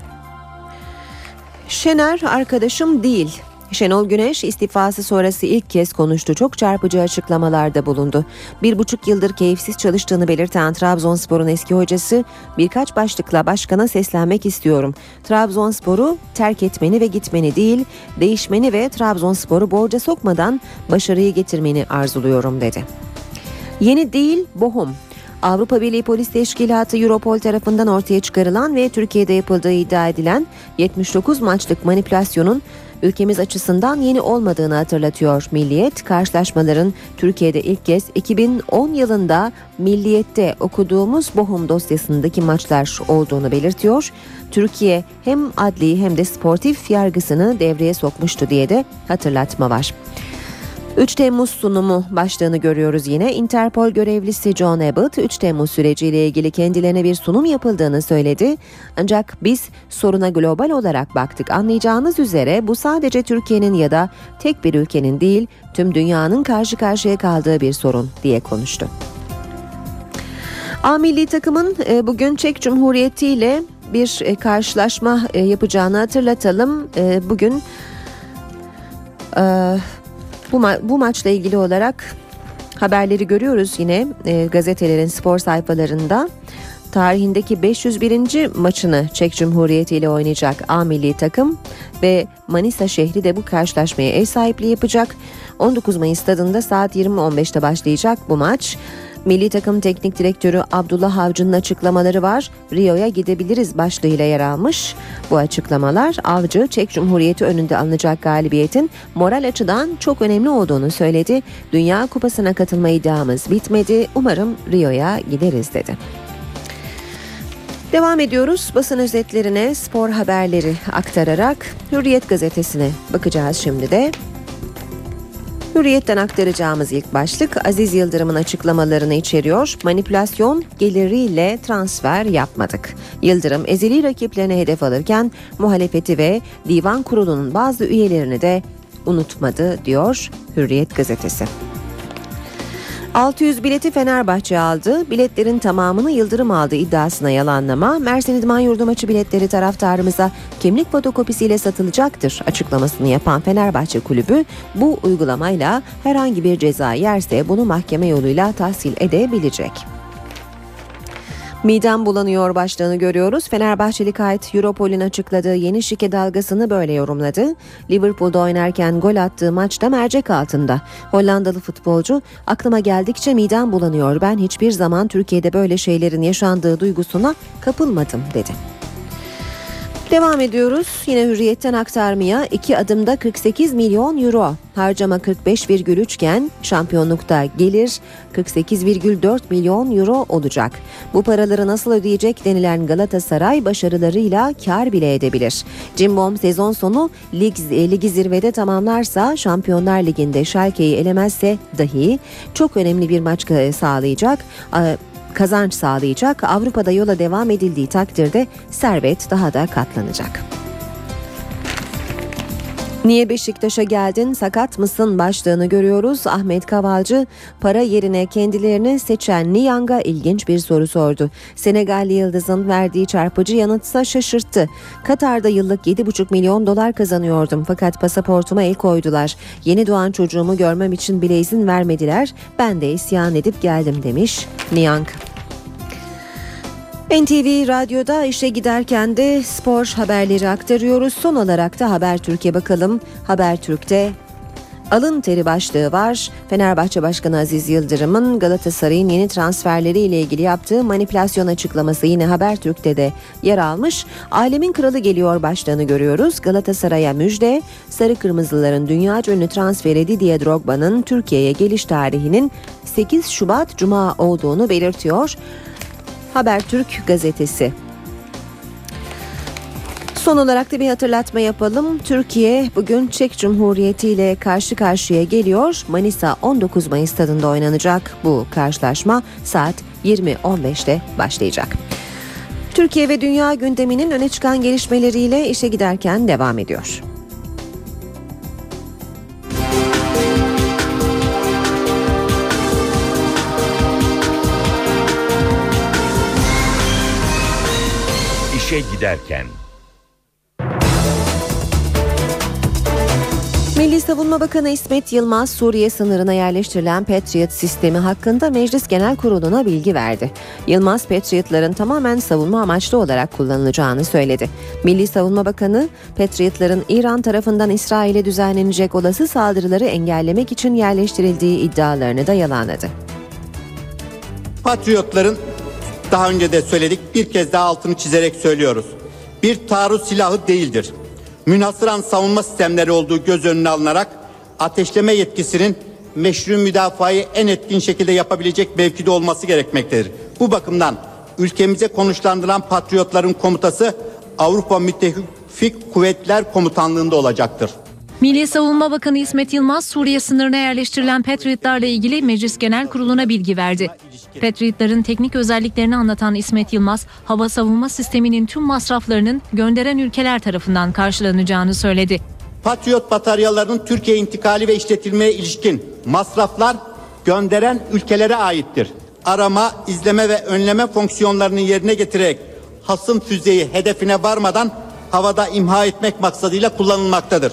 Şener arkadaşım değil. Şenol Güneş istifası sonrası ilk kez konuştu. Çok çarpıcı açıklamalarda bulundu. Bir buçuk yıldır keyifsiz çalıştığını belirten Trabzonspor'un eski hocası birkaç başlıkla başkana seslenmek istiyorum. Trabzonspor'u terk etmeni ve gitmeni değil, değişmeni ve Trabzonspor'u borca sokmadan başarıyı getirmeni arzuluyorum dedi. Yeni değil, bohum. Avrupa Birliği Polis Teşkilatı Europol tarafından ortaya çıkarılan ve Türkiye'de yapıldığı iddia edilen 79 maçlık manipülasyonun ülkemiz açısından yeni olmadığını hatırlatıyor Milliyet. Karşılaşmaların Türkiye'de ilk kez 2010 yılında Milliyet'te okuduğumuz Bohum dosyasındaki maçlar olduğunu belirtiyor. Türkiye hem adli hem de sportif yargısını devreye sokmuştu diye de hatırlatma var. 3 Temmuz sunumu başlığını görüyoruz yine. Interpol görevlisi John Abbott 3 Temmuz süreciyle ilgili kendilerine bir sunum yapıldığını söyledi. Ancak biz soruna global olarak baktık. Anlayacağınız üzere bu sadece Türkiye'nin ya da tek bir ülkenin değil tüm dünyanın karşı karşıya kaldığı bir sorun diye konuştu. A milli takımın e, bugün Çek Cumhuriyeti ile bir e, karşılaşma e, yapacağını hatırlatalım. Bugün bu, ma- bu maçla ilgili olarak haberleri görüyoruz yine e, gazetelerin spor sayfalarında. Tarihindeki 501. maçını Çek Cumhuriyeti ile oynayacak A milli takım ve Manisa şehri de bu karşılaşmaya ev sahipliği yapacak. 19 Mayıs stadında saat 20.15'te başlayacak bu maç. Milli takım teknik direktörü Abdullah Avcı'nın açıklamaları var. Rio'ya gidebiliriz başlığıyla yer almış. Bu açıklamalar Avcı Çek Cumhuriyeti önünde alınacak galibiyetin moral açıdan çok önemli olduğunu söyledi. Dünya Kupası'na katılma iddiamız bitmedi. Umarım Rio'ya gideriz dedi. Devam ediyoruz basın özetlerine spor haberleri aktararak Hürriyet gazetesine bakacağız şimdi de. Hürriyetten aktaracağımız ilk başlık Aziz Yıldırım'ın açıklamalarını içeriyor. Manipülasyon geliriyle transfer yapmadık. Yıldırım ezeli rakiplerine hedef alırken muhalefeti ve divan kurulunun bazı üyelerini de unutmadı diyor Hürriyet gazetesi. 600 bileti Fenerbahçe aldı. Biletlerin tamamını Yıldırım aldı iddiasına yalanlama. Mersin İdman Yurdu maçı biletleri taraftarımıza kimlik fotokopisiyle satılacaktır açıklamasını yapan Fenerbahçe Kulübü bu uygulamayla herhangi bir ceza yerse bunu mahkeme yoluyla tahsil edebilecek. Midem bulanıyor başlığını görüyoruz. Fenerbahçeli kayıt Europol'ün açıkladığı yeni şike dalgasını böyle yorumladı. Liverpool'da oynarken gol attığı maçta mercek altında. Hollandalı futbolcu aklıma geldikçe midem bulanıyor. Ben hiçbir zaman Türkiye'de böyle şeylerin yaşandığı duygusuna kapılmadım dedi. Devam ediyoruz. Yine hürriyetten aktarmaya iki adımda 48 milyon euro. Harcama 45,3 iken şampiyonlukta gelir 48,4 milyon euro olacak. Bu paraları nasıl ödeyecek denilen Galatasaray başarılarıyla kar bile edebilir. Cimbom sezon sonu lig, ligi zirvede tamamlarsa Şampiyonlar Ligi'nde Schalke'yi elemezse dahi çok önemli bir maç sağlayacak kazanç sağlayacak. Avrupa'da yola devam edildiği takdirde servet daha da katlanacak. Niye Beşiktaş'a geldin sakat mısın başlığını görüyoruz. Ahmet Kavalcı para yerine kendilerini seçen Niang'a ilginç bir soru sordu. Senegalli Yıldız'ın verdiği çarpıcı yanıtsa şaşırttı. Katar'da yıllık 7,5 milyon dolar kazanıyordum fakat pasaportuma el koydular. Yeni doğan çocuğumu görmem için bile izin vermediler. Ben de isyan edip geldim demiş Niang. NTV Radyo'da işe giderken de spor haberleri aktarıyoruz. Son olarak da Habertürk'e bakalım. Habertürk'te alın teri başlığı var. Fenerbahçe Başkanı Aziz Yıldırım'ın Galatasaray'ın yeni transferleri ile ilgili yaptığı manipülasyon açıklaması yine Habertürk'te de yer almış. Alemin kralı geliyor başlığını görüyoruz. Galatasaray'a müjde. Sarı Kırmızıların dünya ünlü transferi Didier Drogba'nın Türkiye'ye geliş tarihinin 8 Şubat Cuma olduğunu belirtiyor. Habertürk gazetesi. Son olarak da bir hatırlatma yapalım. Türkiye bugün Çek Cumhuriyeti ile karşı karşıya geliyor. Manisa 19 Mayıs tadında oynanacak bu karşılaşma saat 20.15'te başlayacak. Türkiye ve dünya gündeminin öne çıkan gelişmeleriyle işe giderken devam ediyor. İşe giderken Milli Savunma Bakanı İsmet Yılmaz Suriye sınırına yerleştirilen Patriot sistemi hakkında Meclis Genel Kurulu'na bilgi verdi. Yılmaz Patriotların tamamen savunma amaçlı olarak kullanılacağını söyledi. Milli Savunma Bakanı Patriotların İran tarafından İsrail'e düzenlenecek olası saldırıları engellemek için yerleştirildiği iddialarını da yalanladı. Patriotların daha önce de söyledik bir kez daha altını çizerek söylüyoruz. Bir taarruz silahı değildir. Münhasıran savunma sistemleri olduğu göz önüne alınarak ateşleme yetkisinin meşru müdafayı en etkin şekilde yapabilecek mevkide olması gerekmektedir. Bu bakımdan ülkemize konuşlandırılan patriotların komutası Avrupa Müttefik Kuvvetler Komutanlığı'nda olacaktır. Milli Savunma Bakanı İsmet Yılmaz Suriye sınırına yerleştirilen Patriotlarla ilgili Meclis Genel Kurulu'na bilgi verdi. Patriotların teknik özelliklerini anlatan İsmet Yılmaz, hava savunma sisteminin tüm masraflarının gönderen ülkeler tarafından karşılanacağını söyledi. Patriot bataryalarının Türkiye intikali ve işletilmeye ilişkin masraflar gönderen ülkelere aittir. Arama, izleme ve önleme fonksiyonlarını yerine getirerek hasım füzeyi hedefine varmadan havada imha etmek maksadıyla kullanılmaktadır.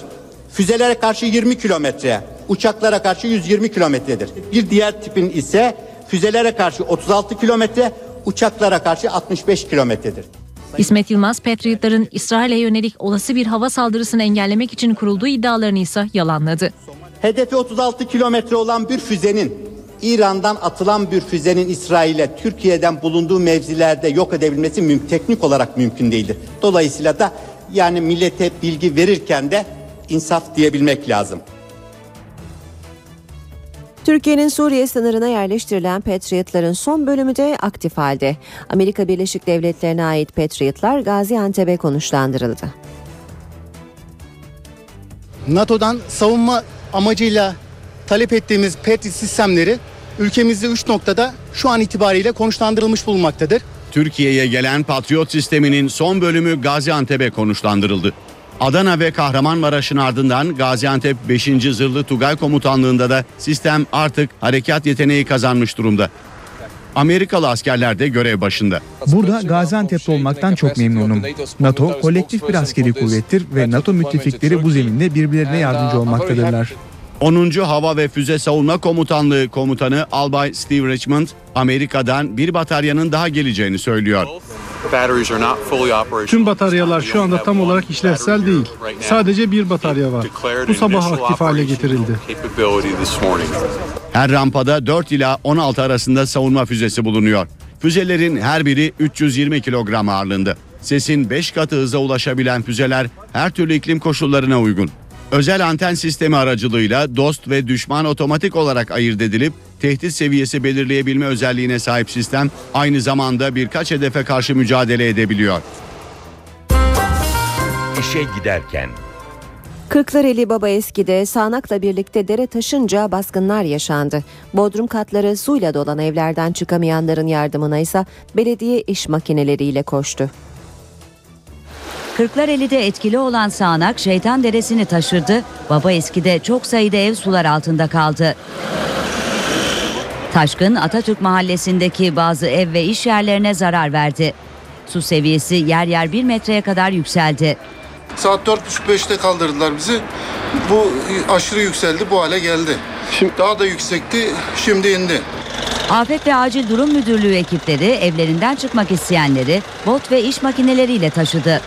Füzelere karşı 20 kilometre, uçaklara karşı 120 kilometredir. Bir diğer tipin ise füzelere karşı 36 kilometre, uçaklara karşı 65 kilometredir. İsmet Yılmaz, Patriotların İsrail'e yönelik olası bir hava saldırısını engellemek için kurulduğu iddialarını ise yalanladı. Hedefi 36 kilometre olan bir füzenin İran'dan atılan bir füzenin İsrail'e Türkiye'den bulunduğu mevzilerde yok edebilmesi müm teknik olarak mümkün değildir. Dolayısıyla da yani millete bilgi verirken de insaf diyebilmek lazım. Türkiye'nin Suriye sınırına yerleştirilen Patriotların son bölümü de aktif halde. Amerika Birleşik Devletleri'ne ait Patriotlar Gaziantep'e konuşlandırıldı. NATO'dan savunma amacıyla talep ettiğimiz Patriot sistemleri ülkemizde 3 noktada şu an itibariyle konuşlandırılmış bulunmaktadır. Türkiye'ye gelen Patriot sisteminin son bölümü Gaziantep'e konuşlandırıldı. Adana ve Kahramanmaraş'ın ardından Gaziantep 5. Zırhlı Tugay Komutanlığı'nda da sistem artık harekat yeteneği kazanmış durumda. Amerikalı askerler de görev başında. Burada Gaziantep'te olmaktan çok memnunum. NATO kolektif bir askeri kuvvettir ve NATO müttefikleri bu zeminde birbirlerine yardımcı olmaktadırlar. 10. Hava ve Füze Savunma Komutanlığı Komutanı Albay Steve Richmond, Amerika'dan bir bataryanın daha geleceğini söylüyor. Tüm bataryalar şu anda tam olarak işlevsel değil. Sadece bir batarya var. Bu sabah aktif hale getirildi. Her rampada 4 ila 16 arasında savunma füzesi bulunuyor. Füzelerin her biri 320 kilogram ağırlığında. Sesin 5 katı hıza ulaşabilen füzeler her türlü iklim koşullarına uygun. Özel anten sistemi aracılığıyla dost ve düşman otomatik olarak ayırt edilip tehdit seviyesi belirleyebilme özelliğine sahip sistem aynı zamanda birkaç hedefe karşı mücadele edebiliyor. İşe giderken Kırklareli Baba Eski'de sağanakla birlikte dere taşınca baskınlar yaşandı. Bodrum katları suyla dolan evlerden çıkamayanların yardımına ise belediye iş makineleriyle koştu. Kırklareli'de etkili olan sağanak Şeytan Deresi'ni taşırdı. Baba Eski'de çok sayıda ev sular altında kaldı. Taşkın Atatürk Mahallesi'ndeki bazı ev ve iş yerlerine zarar verdi. Su seviyesi yer yer bir metreye kadar yükseldi. Saat 4.30-5'te kaldırdılar bizi. Bu aşırı yükseldi, bu hale geldi. Şimdi daha da yüksekti, şimdi indi. Afet ve Acil Durum Müdürlüğü ekipleri evlerinden çıkmak isteyenleri bot ve iş makineleriyle taşıdı.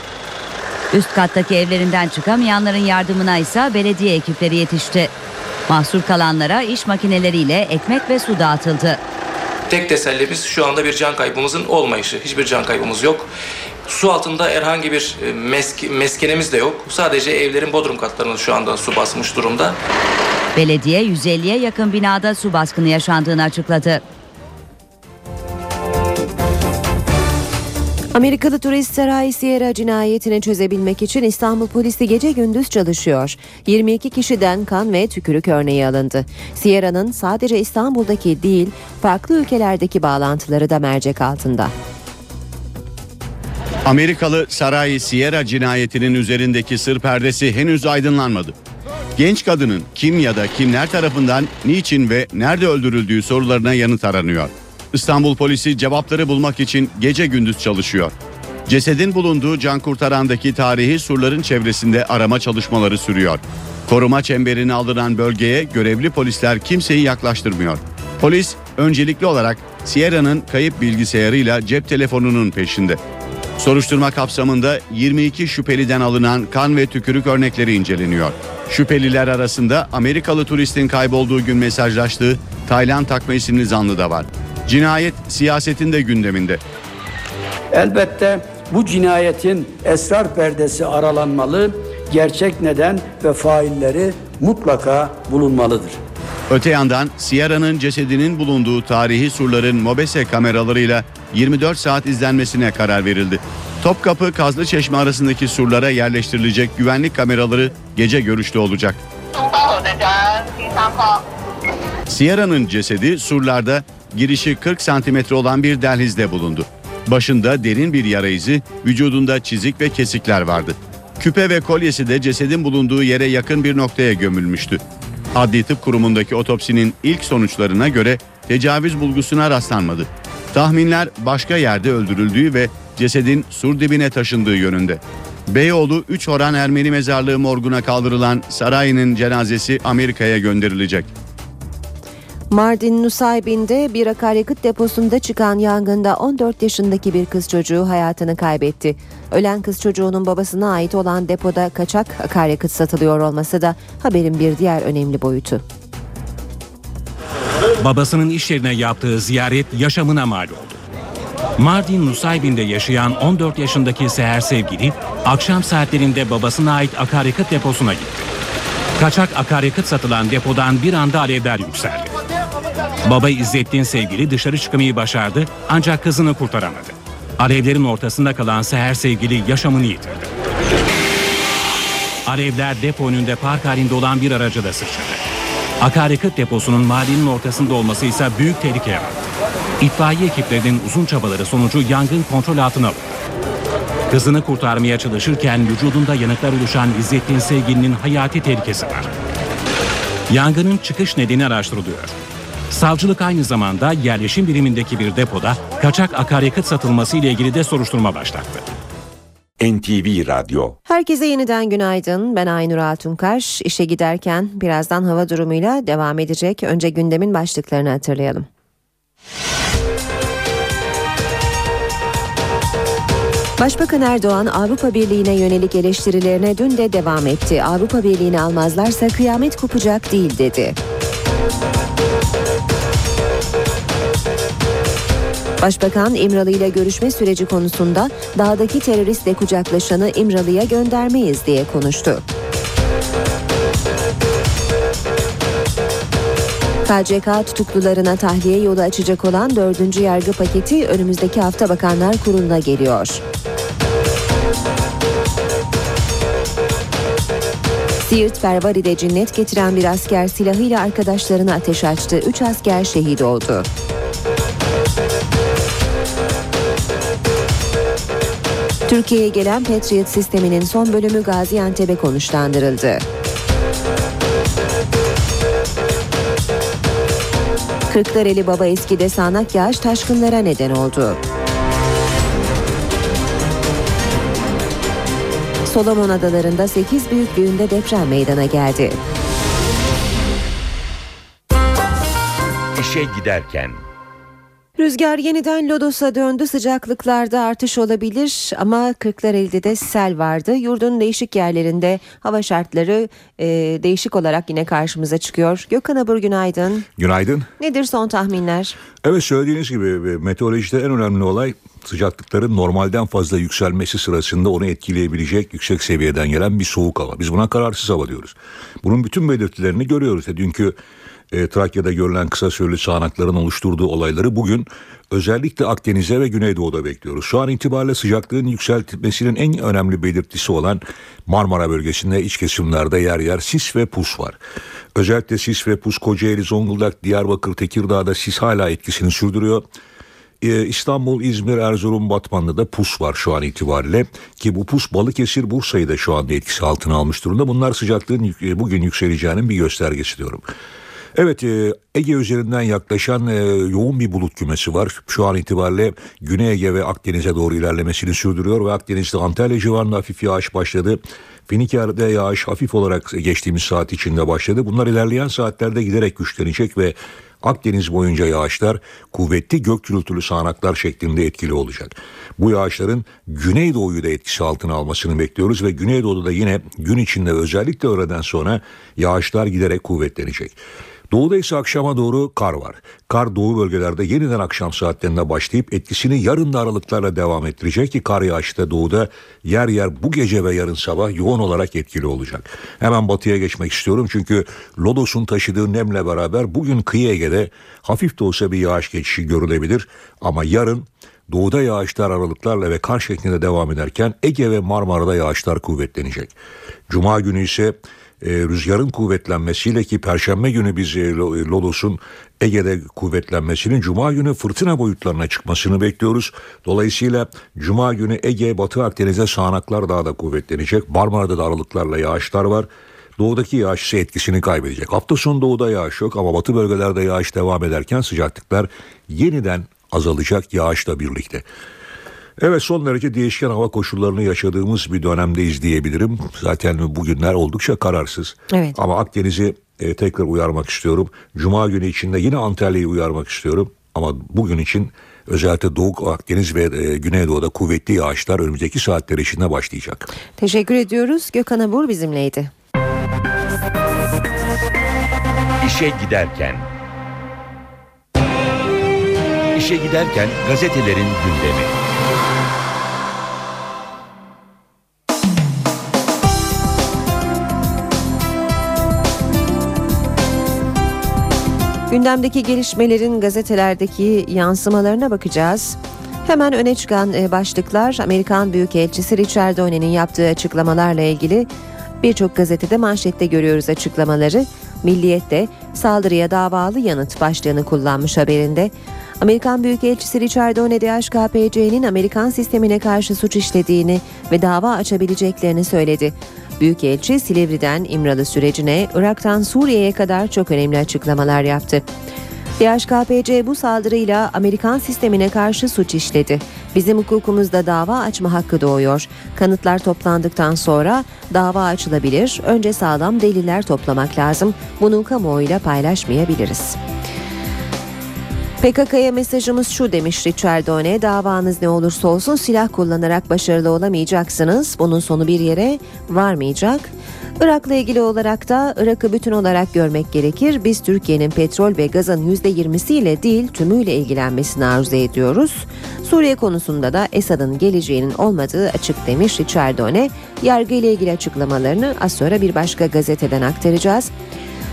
Üst kattaki evlerinden çıkamayanların yardımına ise belediye ekipleri yetişti. Mahsur kalanlara iş makineleriyle ekmek ve su dağıtıldı. Tek tesellimiz şu anda bir can kaybımızın olmayışı. Hiçbir can kaybımız yok. Su altında herhangi bir e, mesk meskenemiz de yok. Sadece evlerin bodrum katlarını şu anda su basmış durumda. Belediye 150'ye yakın binada su baskını yaşandığını açıkladı. Amerikalı turist Saray Sierra cinayetini çözebilmek için İstanbul polisi gece gündüz çalışıyor. 22 kişiden kan ve tükürük örneği alındı. Sierra'nın sadece İstanbul'daki değil, farklı ülkelerdeki bağlantıları da mercek altında. Amerikalı Saray Sierra cinayetinin üzerindeki sır perdesi henüz aydınlanmadı. Genç kadının kim ya da kimler tarafından niçin ve nerede öldürüldüğü sorularına yanıt aranıyor. İstanbul polisi cevapları bulmak için gece gündüz çalışıyor. Cesedin bulunduğu can kurtarandaki tarihi surların çevresinde arama çalışmaları sürüyor. Koruma çemberine alınan bölgeye görevli polisler kimseyi yaklaştırmıyor. Polis öncelikli olarak Sierra'nın kayıp bilgisayarıyla cep telefonunun peşinde. Soruşturma kapsamında 22 şüpheliden alınan kan ve tükürük örnekleri inceleniyor. Şüpheliler arasında Amerikalı turistin kaybolduğu gün mesajlaştığı Taylan Takma isimli zanlı da var. Cinayet siyasetin de gündeminde. Elbette bu cinayetin esrar perdesi aralanmalı, gerçek neden ve failleri mutlaka bulunmalıdır. Öte yandan Sierra'nın cesedinin bulunduğu tarihi surların mobese kameralarıyla 24 saat izlenmesine karar verildi. Topkapı Kazlı Çeşme arasındaki surlara yerleştirilecek güvenlik kameraları gece görüşlü olacak. Sierra'nın cesedi surlarda girişi 40 santimetre olan bir dehlizde bulundu. Başında derin bir yara izi, vücudunda çizik ve kesikler vardı. Küpe ve kolyesi de cesedin bulunduğu yere yakın bir noktaya gömülmüştü. Adli Tıp Kurumu'ndaki otopsinin ilk sonuçlarına göre tecavüz bulgusuna rastlanmadı. Tahminler başka yerde öldürüldüğü ve cesedin sur dibine taşındığı yönünde. Beyoğlu 3 Oran Ermeni Mezarlığı morguna kaldırılan Saray'ın cenazesi Amerika'ya gönderilecek. Mardin Nusaybin'de bir akaryakıt deposunda çıkan yangında 14 yaşındaki bir kız çocuğu hayatını kaybetti. Ölen kız çocuğunun babasına ait olan depoda kaçak akaryakıt satılıyor olması da haberin bir diğer önemli boyutu. Babasının iş yerine yaptığı ziyaret yaşamına mal oldu. Mardin Nusaybin'de yaşayan 14 yaşındaki Seher Sevgili akşam saatlerinde babasına ait akaryakıt deposuna gitti. Kaçak akaryakıt satılan depodan bir anda alevler yükseldi. Baba İzzettin Sevgili dışarı çıkmayı başardı ancak kızını kurtaramadı. Alevlerin ortasında kalan Seher Sevgili yaşamını yitirdi. Alevler depo önünde park halinde olan bir araca da sıçradı. Akaryakıt deposunun mahallenin ortasında olması ise büyük tehlike yarattı. İtfaiye ekiplerinin uzun çabaları sonucu yangın kontrol altına alındı. Kızını kurtarmaya çalışırken vücudunda yanıklar oluşan İzzettin Sevgili'nin hayati tehlikesi var. Yangının çıkış nedeni araştırılıyor. Savcılık aynı zamanda yerleşim birimindeki bir depoda kaçak akaryakıt satılması ile ilgili de soruşturma başlattı. NTV Radyo Herkese yeniden günaydın. Ben Aynur Altunkaş. İşe giderken birazdan hava durumuyla devam edecek. Önce gündemin başlıklarını hatırlayalım. Başbakan Erdoğan Avrupa Birliği'ne yönelik eleştirilerine dün de devam etti. Avrupa Birliği'ni almazlarsa kıyamet kopacak değil dedi. Başbakan İmralı ile görüşme süreci konusunda dağdaki teröristle kucaklaşanı İmralı'ya göndermeyiz diye konuştu. KCK tutuklularına tahliye yolu açacak olan dördüncü yargı paketi önümüzdeki hafta Bakanlar Kurulu'na geliyor. Siirt Pervari'de cinnet getiren bir asker silahıyla arkadaşlarına ateş açtı. Üç asker şehit oldu. Türkiye'ye gelen Patriot sisteminin son bölümü Gaziantep'e konuşlandırıldı. Kırklareli Baba Eski'de sağanak yağış taşkınlara neden oldu. Solomon Adaları'nda 8 büyüklüğünde deprem meydana geldi. İşe giderken Rüzgar yeniden Lodos'a döndü. Sıcaklıklarda artış olabilir ama Kırklareli'de de sel vardı. Yurdun değişik yerlerinde hava şartları e, değişik olarak yine karşımıza çıkıyor. Gökhan Abur günaydın. Günaydın. Nedir son tahminler? Evet söylediğiniz gibi meteorolojide en önemli olay sıcaklıkların normalden fazla yükselmesi sırasında onu etkileyebilecek yüksek seviyeden gelen bir soğuk hava. Biz buna kararsız hava diyoruz. Bunun bütün belirtilerini görüyoruz. Dünkü e, Trakya'da görülen kısa süreli sağanakların oluşturduğu olayları bugün özellikle Akdeniz'e ve Güneydoğu'da bekliyoruz. Şu an itibariyle sıcaklığın yükseltilmesinin en önemli belirtisi olan Marmara bölgesinde iç kesimlerde yer yer sis ve pus var. Özellikle sis ve pus Kocaeli, Zonguldak, Diyarbakır, Tekirdağ'da sis hala etkisini sürdürüyor. Ee, İstanbul, İzmir, Erzurum, Batman'da da pus var şu an itibariyle ki bu pus Balıkesir, Bursa'yı da şu anda etkisi altına almış durumda. Bunlar sıcaklığın bugün yükseleceğinin bir göstergesi diyorum. Evet e, Ege üzerinden yaklaşan e, yoğun bir bulut kümesi var. Şu an itibariyle Güney Ege ve Akdeniz'e doğru ilerlemesini sürdürüyor ve Akdeniz'de Antalya civarında hafif yağış başladı. Finiker'de yağış hafif olarak geçtiğimiz saat içinde başladı. Bunlar ilerleyen saatlerde giderek güçlenecek ve Akdeniz boyunca yağışlar kuvvetli gök gürültülü sağanaklar şeklinde etkili olacak. Bu yağışların Güneydoğu'yu da etkisi altına almasını bekliyoruz ve Güneydoğu'da da yine gün içinde özellikle öğleden sonra yağışlar giderek kuvvetlenecek. Doğuda ise akşama doğru kar var. Kar doğu bölgelerde yeniden akşam saatlerinde başlayıp etkisini yarın da aralıklarla devam ettirecek ki kar yağışı da doğuda yer yer bu gece ve yarın sabah yoğun olarak etkili olacak. Hemen batıya geçmek istiyorum çünkü Lodos'un taşıdığı nemle beraber bugün kıyı Ege'de hafif de olsa bir yağış geçişi görülebilir ama yarın Doğuda yağışlar aralıklarla ve kar şeklinde devam ederken Ege ve Marmara'da yağışlar kuvvetlenecek. Cuma günü ise e, rüzgarın kuvvetlenmesiyle ki perşembe günü biz e, Lodos'un Ege'de kuvvetlenmesinin cuma günü fırtına boyutlarına çıkmasını bekliyoruz. Dolayısıyla cuma günü Ege, Batı Akdeniz'e sağanaklar daha da kuvvetlenecek. Marmara'da da aralıklarla yağışlar var. Doğudaki yağış ise etkisini kaybedecek. Hafta sonu doğuda yağış yok ama batı bölgelerde yağış devam ederken sıcaklıklar yeniden azalacak yağışla birlikte. Evet son derece değişken hava koşullarını yaşadığımız bir dönemdeyiz diyebilirim. Zaten bugünler oldukça kararsız. Evet. Ama Akdeniz'i e, tekrar uyarmak istiyorum. Cuma günü içinde yine Antalya'yı uyarmak istiyorum. Ama bugün için özellikle Doğu Akdeniz ve e, Güneydoğu'da kuvvetli yağışlar önümüzdeki saatler içinde başlayacak. Teşekkür ediyoruz. Gökhan Abur bizimleydi. İşe giderken İşe giderken gazetelerin gündemi. Gündemdeki gelişmelerin gazetelerdeki yansımalarına bakacağız. Hemen öne çıkan e, başlıklar Amerikan Büyükelçisi Richard Done'nin yaptığı açıklamalarla ilgili birçok gazetede manşette görüyoruz açıklamaları. Milliyet'te saldırıya davalı yanıt başlığını kullanmış haberinde. Amerikan Büyükelçisi Richard Done DHKPC'nin Amerikan sistemine karşı suç işlediğini ve dava açabileceklerini söyledi. Büyükelçi Silivri'den İmralı sürecine, Irak'tan Suriye'ye kadar çok önemli açıklamalar yaptı. DHKPC bu saldırıyla Amerikan sistemine karşı suç işledi. Bizim hukukumuzda dava açma hakkı doğuyor. Kanıtlar toplandıktan sonra dava açılabilir. Önce sağlam deliller toplamak lazım. Bunu kamuoyuyla paylaşmayabiliriz. PKK'ya mesajımız şu demiş Richard Done, davanız ne olursa olsun silah kullanarak başarılı olamayacaksınız. Bunun sonu bir yere varmayacak. Irak'la ilgili olarak da Irak'ı bütün olarak görmek gerekir. Biz Türkiye'nin petrol ve gazın %20'siyle değil tümüyle ilgilenmesini arzu ediyoruz. Suriye konusunda da Esad'ın geleceğinin olmadığı açık demiş Richard Done. Yargı ile ilgili açıklamalarını az sonra bir başka gazeteden aktaracağız.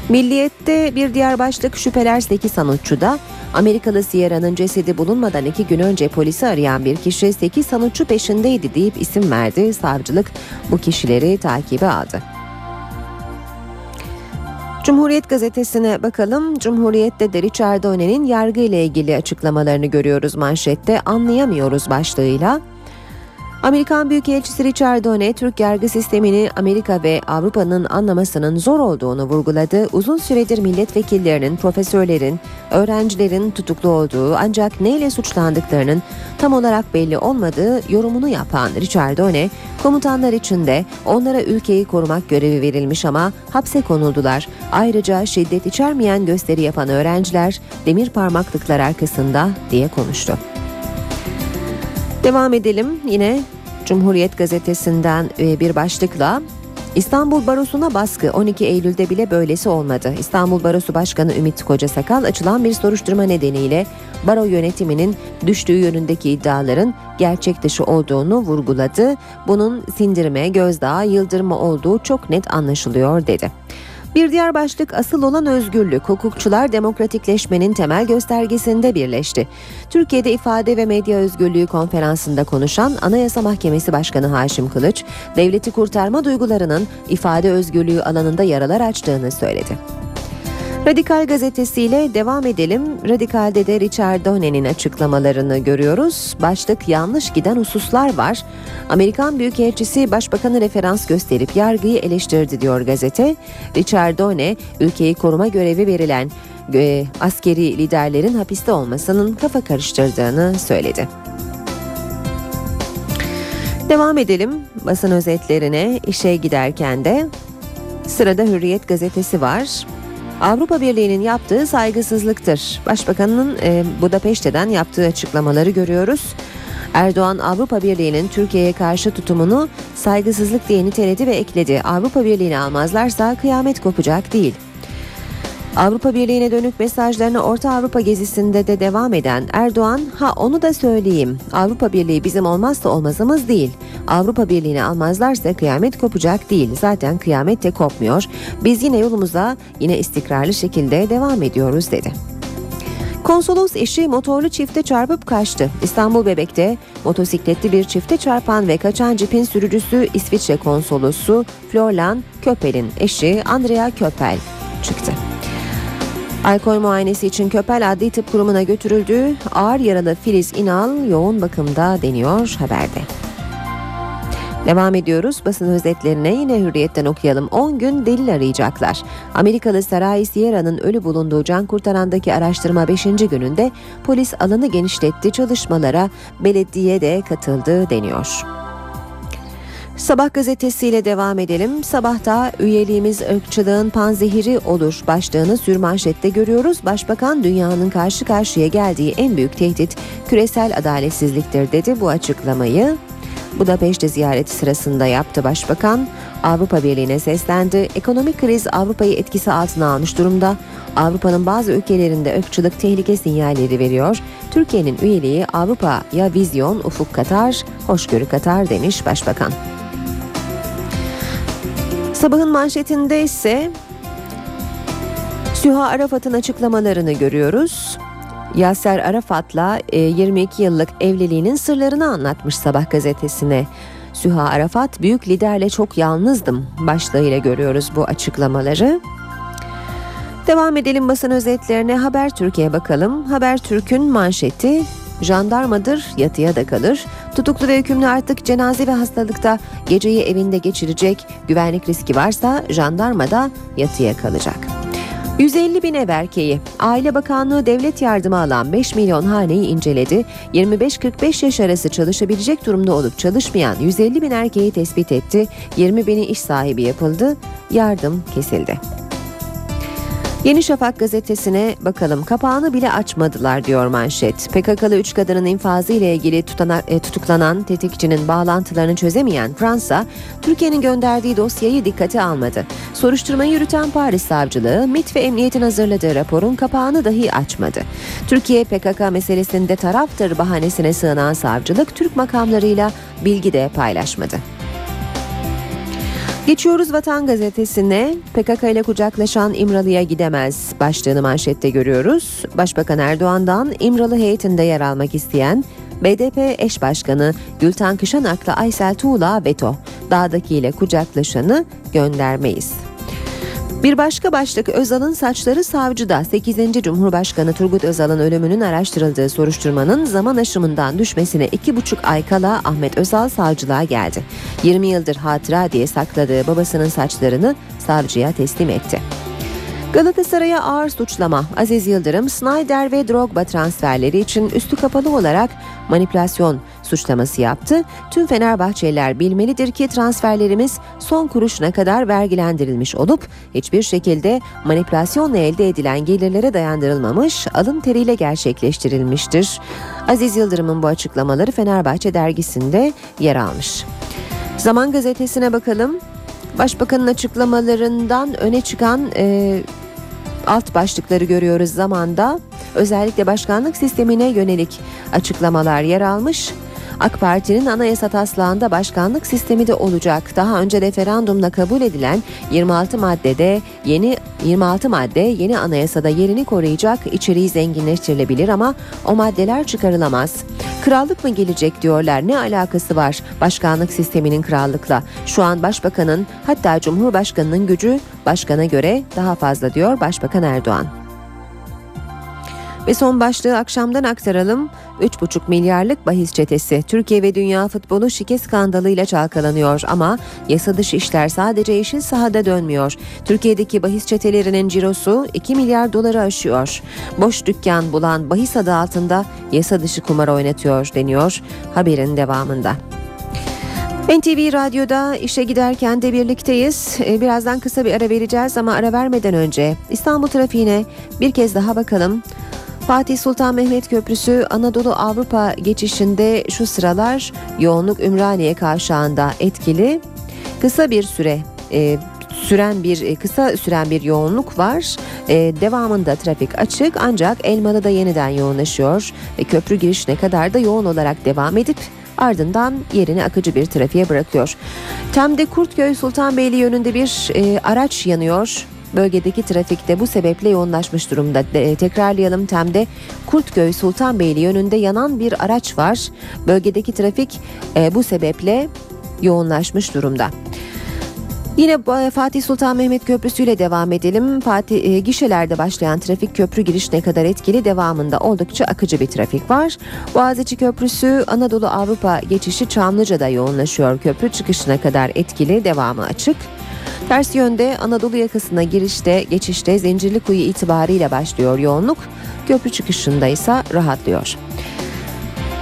Milliyette bir diğer başlık şüpheler 8 sanatçıda. Amerikalı Sierra'nın cesedi bulunmadan iki gün önce polisi arayan bir kişi 8 sanatçı peşindeydi deyip isim verdi. Savcılık bu kişileri takibe aldı. Cumhuriyet gazetesine bakalım. Cumhuriyet'te de Richard Done'nin yargı ile ilgili açıklamalarını görüyoruz manşette. Anlayamıyoruz başlığıyla. Amerikan Büyükelçisi Richard Done, Türk yargı sistemini Amerika ve Avrupa'nın anlamasının zor olduğunu vurguladı. Uzun süredir milletvekillerinin, profesörlerin, öğrencilerin tutuklu olduğu ancak neyle suçlandıklarının tam olarak belli olmadığı yorumunu yapan Richard Done, komutanlar için de onlara ülkeyi korumak görevi verilmiş ama hapse konuldular. Ayrıca şiddet içermeyen gösteri yapan öğrenciler demir parmaklıklar arkasında diye konuştu. Devam edelim yine Cumhuriyet gazetesinden e, bir başlıkla İstanbul Barosu'na baskı 12 Eylül'de bile böylesi olmadı. İstanbul Barosu Başkanı Ümit Kocasakal açılan bir soruşturma nedeniyle baro yönetiminin düştüğü yönündeki iddiaların gerçek dışı olduğunu vurguladı. Bunun sindirme, gözdağı, yıldırma olduğu çok net anlaşılıyor dedi. Bir diğer başlık asıl olan özgürlük. Hukukçular demokratikleşmenin temel göstergesinde birleşti. Türkiye'de ifade ve medya özgürlüğü konferansında konuşan Anayasa Mahkemesi Başkanı Haşim Kılıç, devleti kurtarma duygularının ifade özgürlüğü alanında yaralar açtığını söyledi. Radikal gazetesiyle devam edelim. Radikal'de de Richard Done'nin açıklamalarını görüyoruz. Başlık yanlış giden hususlar var. Amerikan Büyükelçisi Başbakanı referans gösterip yargıyı eleştirdi diyor gazete. Richard Done ülkeyi koruma görevi verilen e, askeri liderlerin hapiste olmasının kafa karıştırdığını söyledi. Devam edelim basın özetlerine işe giderken de sırada Hürriyet gazetesi var. Avrupa Birliği'nin yaptığı saygısızlıktır. Başbakanın e, Budapeşte'den yaptığı açıklamaları görüyoruz. Erdoğan Avrupa Birliği'nin Türkiye'ye karşı tutumunu saygısızlık diye niteledi ve ekledi. Avrupa Birliği'ni almazlarsa kıyamet kopacak değil. Avrupa Birliği'ne dönük mesajlarını Orta Avrupa gezisinde de devam eden Erdoğan, ha onu da söyleyeyim. Avrupa Birliği bizim olmazsa olmazımız değil. Avrupa Birliği'ni almazlarsa kıyamet kopacak değil. Zaten kıyamet de kopmuyor. Biz yine yolumuza yine istikrarlı şekilde devam ediyoruz dedi. Konsolos eşi motorlu çifte çarpıp kaçtı. İstanbul Bebek'te motosikletli bir çifte çarpan ve kaçan cipin sürücüsü İsviçre konsolosu Florlan Köpel'in eşi Andrea Köpel çıktı. Alkol muayenesi için Köpel Adli Tıp Kurumu'na götürüldü. Ağır yaralı Filiz İnal yoğun bakımda deniyor haberde. Devam ediyoruz basın özetlerine yine hürriyetten okuyalım. 10 gün delil arayacaklar. Amerikalı Saray Sierra'nın ölü bulunduğu can kurtarandaki araştırma 5. gününde polis alanı genişletti çalışmalara belediye de katıldı deniyor. Sabah gazetesiyle devam edelim. Sabahta üyeliğimiz ırkçılığın panzehiri olur başlığını sürmanşette görüyoruz. Başbakan dünyanın karşı karşıya geldiği en büyük tehdit küresel adaletsizliktir dedi bu açıklamayı. Budapeşte ziyareti sırasında yaptı başbakan. Avrupa Birliği'ne seslendi. Ekonomik kriz Avrupa'yı etkisi altına almış durumda. Avrupa'nın bazı ülkelerinde ırkçılık tehlike sinyalleri veriyor. Türkiye'nin üyeliği Avrupa'ya vizyon, ufuk katar, hoşgörü katar demiş başbakan. Sabahın manşetinde ise Süha Arafat'ın açıklamalarını görüyoruz. Yasser Arafat'la 22 e, yıllık evliliğinin sırlarını anlatmış Sabah gazetesine. Süha Arafat büyük liderle çok yalnızdım başlığıyla görüyoruz bu açıklamaları. Devam edelim basın özetlerine Haber Türkiye bakalım. Haber Türk'ün manşeti jandarmadır yatıya da kalır. Tutuklu ve hükümlü artık cenaze ve hastalıkta geceyi evinde geçirecek. Güvenlik riski varsa jandarma da yatıya kalacak. 150 bin ev erkeği. Aile Bakanlığı devlet yardımı alan 5 milyon haneyi inceledi. 25-45 yaş arası çalışabilecek durumda olup çalışmayan 150 bin erkeği tespit etti. 20 bini iş sahibi yapıldı. Yardım kesildi. Yeni Şafak gazetesine bakalım. Kapağını bile açmadılar diyor manşet. PKK'lı 3 kadının infazı ile ilgili tutana, e, tutuklanan tetikçinin bağlantılarını çözemeyen Fransa, Türkiye'nin gönderdiği dosyayı dikkate almadı. Soruşturmayı yürüten Paris Savcılığı, MIT ve Emniyet'in hazırladığı raporun kapağını dahi açmadı. Türkiye PKK meselesinde taraftır bahanesine sığınan savcılık Türk makamlarıyla bilgi de paylaşmadı. Geçiyoruz Vatan Gazetesi'ne. PKK ile kucaklaşan İmralı'ya gidemez başlığını manşette görüyoruz. Başbakan Erdoğan'dan İmralı heyetinde yer almak isteyen BDP eş başkanı Gülten Kışanak'la Aysel Tuğla veto. Dağdaki ile kucaklaşanı göndermeyiz. Bir başka başlık Özal'ın saçları savcıda 8. Cumhurbaşkanı Turgut Özal'ın ölümünün araştırıldığı soruşturmanın zaman aşımından düşmesine 2,5 ay kala Ahmet Özal savcılığa geldi. 20 yıldır hatıra diye sakladığı babasının saçlarını savcıya teslim etti. Galatasaray'a ağır suçlama. Aziz Yıldırım, Snyder ve Drogba transferleri için üstü kapalı olarak manipülasyon suçlaması yaptı. Tüm Fenerbahçeliler bilmelidir ki transferlerimiz son kuruşuna kadar vergilendirilmiş olup hiçbir şekilde manipülasyonla elde edilen gelirlere dayandırılmamış, alın teriyle gerçekleştirilmiştir. Aziz Yıldırım'ın bu açıklamaları Fenerbahçe dergisinde yer almış. Zaman gazetesine bakalım. Başbakanın açıklamalarından öne çıkan e, alt başlıkları görüyoruz zamanda. Özellikle başkanlık sistemine yönelik açıklamalar yer almış. AK Parti'nin anayasa taslağında başkanlık sistemi de olacak. Daha önce referandumda kabul edilen 26 maddede yeni 26 madde yeni anayasada yerini koruyacak, içeriği zenginleştirilebilir ama o maddeler çıkarılamaz. Krallık mı gelecek diyorlar. Ne alakası var başkanlık sisteminin krallıkla? Şu an başbakanın hatta cumhurbaşkanının gücü başkana göre daha fazla diyor Başbakan Erdoğan. Ve son başlığı akşamdan aktaralım. 3,5 milyarlık bahis çetesi Türkiye ve dünya futbolu şike skandalıyla çalkalanıyor ama yasa dışı işler sadece yeşil sahada dönmüyor. Türkiye'deki bahis çetelerinin cirosu 2 milyar doları aşıyor. Boş dükkan bulan bahis adı altında yasa dışı kumar oynatıyor deniyor haberin devamında. NTV Radyo'da işe giderken de birlikteyiz. Birazdan kısa bir ara vereceğiz ama ara vermeden önce İstanbul trafiğine bir kez daha bakalım. Fatih Sultan Mehmet Köprüsü Anadolu Avrupa geçişinde şu sıralar yoğunluk Ümraniye kavşağında etkili. Kısa bir süre e, süren bir kısa süren bir yoğunluk var. E, devamında trafik açık ancak Elmalı'da yeniden yoğunlaşıyor ve köprü girişine kadar da yoğun olarak devam edip ardından yerini akıcı bir trafiğe bırakıyor. Tem'de Kurtköy Sultanbeyli yönünde bir e, araç yanıyor. Bölgedeki trafikte bu sebeple yoğunlaşmış durumda. De, tekrarlayalım Tem'de Kurtköy Sultanbeyli yönünde yanan bir araç var. Bölgedeki trafik e, bu sebeple yoğunlaşmış durumda. Yine Fatih Sultan Mehmet Köprüsü ile devam edelim. Fatih e, gişelerde başlayan trafik köprü girişine kadar etkili devamında oldukça akıcı bir trafik var. Boğaziçi Köprüsü Anadolu Avrupa geçişi Çamlıca'da yoğunlaşıyor. Köprü çıkışına kadar etkili devamı açık. Ters yönde Anadolu yakasına girişte geçişte Zincirlikuyu itibariyle başlıyor yoğunluk. Köprü çıkışında ise rahatlıyor.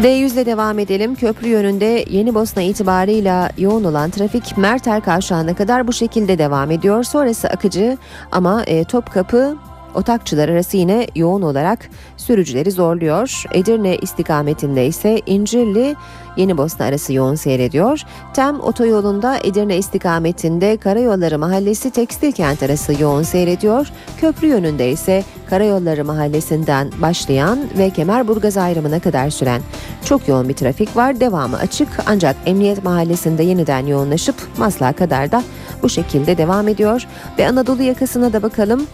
D100 ile devam edelim. Köprü yönünde Yeni Bosna itibarıyla yoğun olan trafik Merter Kavşağı'na kadar bu şekilde devam ediyor. Sonrası akıcı ama e, Topkapı Otakçılar arası yine yoğun olarak sürücüleri zorluyor. Edirne istikametinde ise İncirli Yeni Bosna arası yoğun seyrediyor. Tem otoyolunda Edirne istikametinde Karayolları Mahallesi Tekstil Kent arası yoğun seyrediyor. Köprü yönünde ise Karayolları Mahallesi'nden başlayan ve Kemerburgaz ayrımına kadar süren çok yoğun bir trafik var. Devamı açık ancak Emniyet Mahallesi'nde yeniden yoğunlaşıp Maslak'a kadar da bu şekilde devam ediyor. Ve Anadolu yakasına da bakalım.